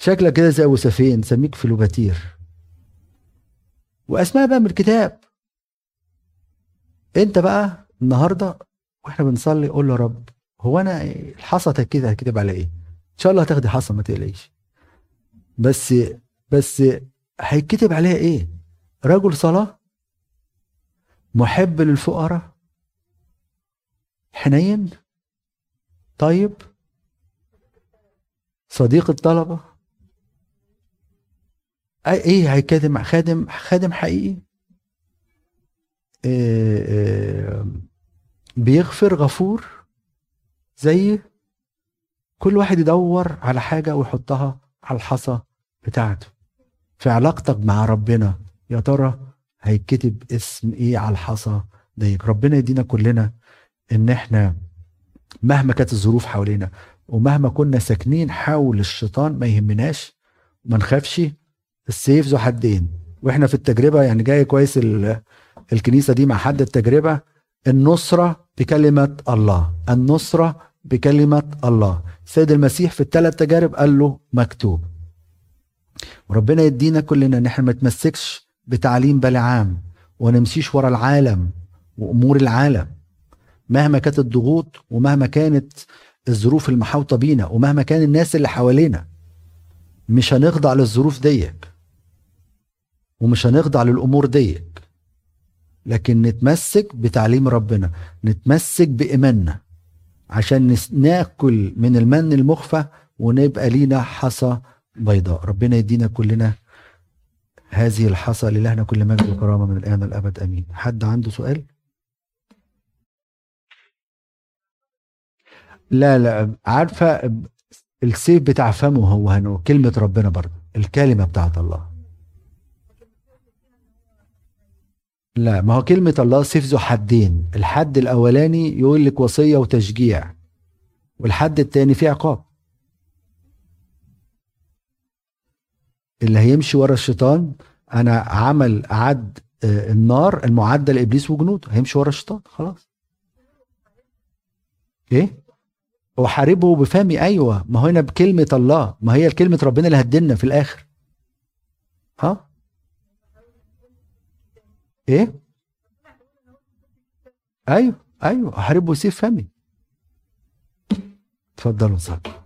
شكلك كده زي أبو سفين سميك فلوباتير وأسماء بقى من الكتاب. أنت بقى النهارده وإحنا بنصلي قول له يا رب هو أنا الحصى كده هكتب على إيه؟ إن شاء الله هتاخدي حصى ما تقلقيش. بس بس هيتكتب عليها إيه؟ رجل صلاة محب للفقراء. حنين. طيب. صديق الطلبة. أي- إيه هيكادم خادم خادم حقيقي. إيه إيه بيغفر غفور زي كل واحد يدور على حاجة ويحطها على الحصى بتاعته. في علاقتك مع ربنا يا ترى هيتكتب اسم إيه على الحصى؟ ديك ربنا يدينا كلنا إن إحنا مهما كانت الظروف حوالينا ومهما كنا ساكنين حول الشيطان ما يهمناش ما نخافش السيف ذو حدين. وإحنا في التجربة يعني جاي كويس ال- الكنيسة دي مع حد التجربة. النصرة بكلمة الله. النصرة بكلمة الله. سيد المسيح في الثلاث تجارب قال له مكتوب. وربنا يدينا كلنا إن إحنا ما نتمسكش بتعليم بلعام ونمشيش ورا العالم وأمور العالم. مهما كانت الضغوط ومهما كانت الظروف المحاوطة بينا ومهما كان الناس اللي حوالينا مش هنخضع للظروف ديك. ومش هنخضع للأمور ديك. لكن نتمسك بتعليم ربنا نتمسك بإيماننا عشان ناكل من المن المخفى ونبقى لينا حصى بيضاء. ربنا يدينا كلنا هذه الحصى لإلهنا كل مجد وكرامة من الآن والأبد. آمين. حد عنده سؤال؟ لا لا. عارفة السيف بتاع فمه هو هنو كلمة ربنا برضه الكلمة بتاعت الله. لا ما هو كلمة الله سيف ذو حدين. الحد الأولاني يقول لك وصية وتشجيع والحد التاني فيه عقاب. اللي هيمشي ورا الشيطان أنا عمل عد آه، النار المعدة لابليس وجنوده هيمشي ورا الشيطان خلاص. إيه؟ وحاربه بفمي أيوه. ما هو هنا بكلمة الله ما هي كلمة ربنا اللي هتدلنا في الآخر. ها؟ إيه؟ أيوه أيوه احاربه بسيف فمي اتفضلوا صلوا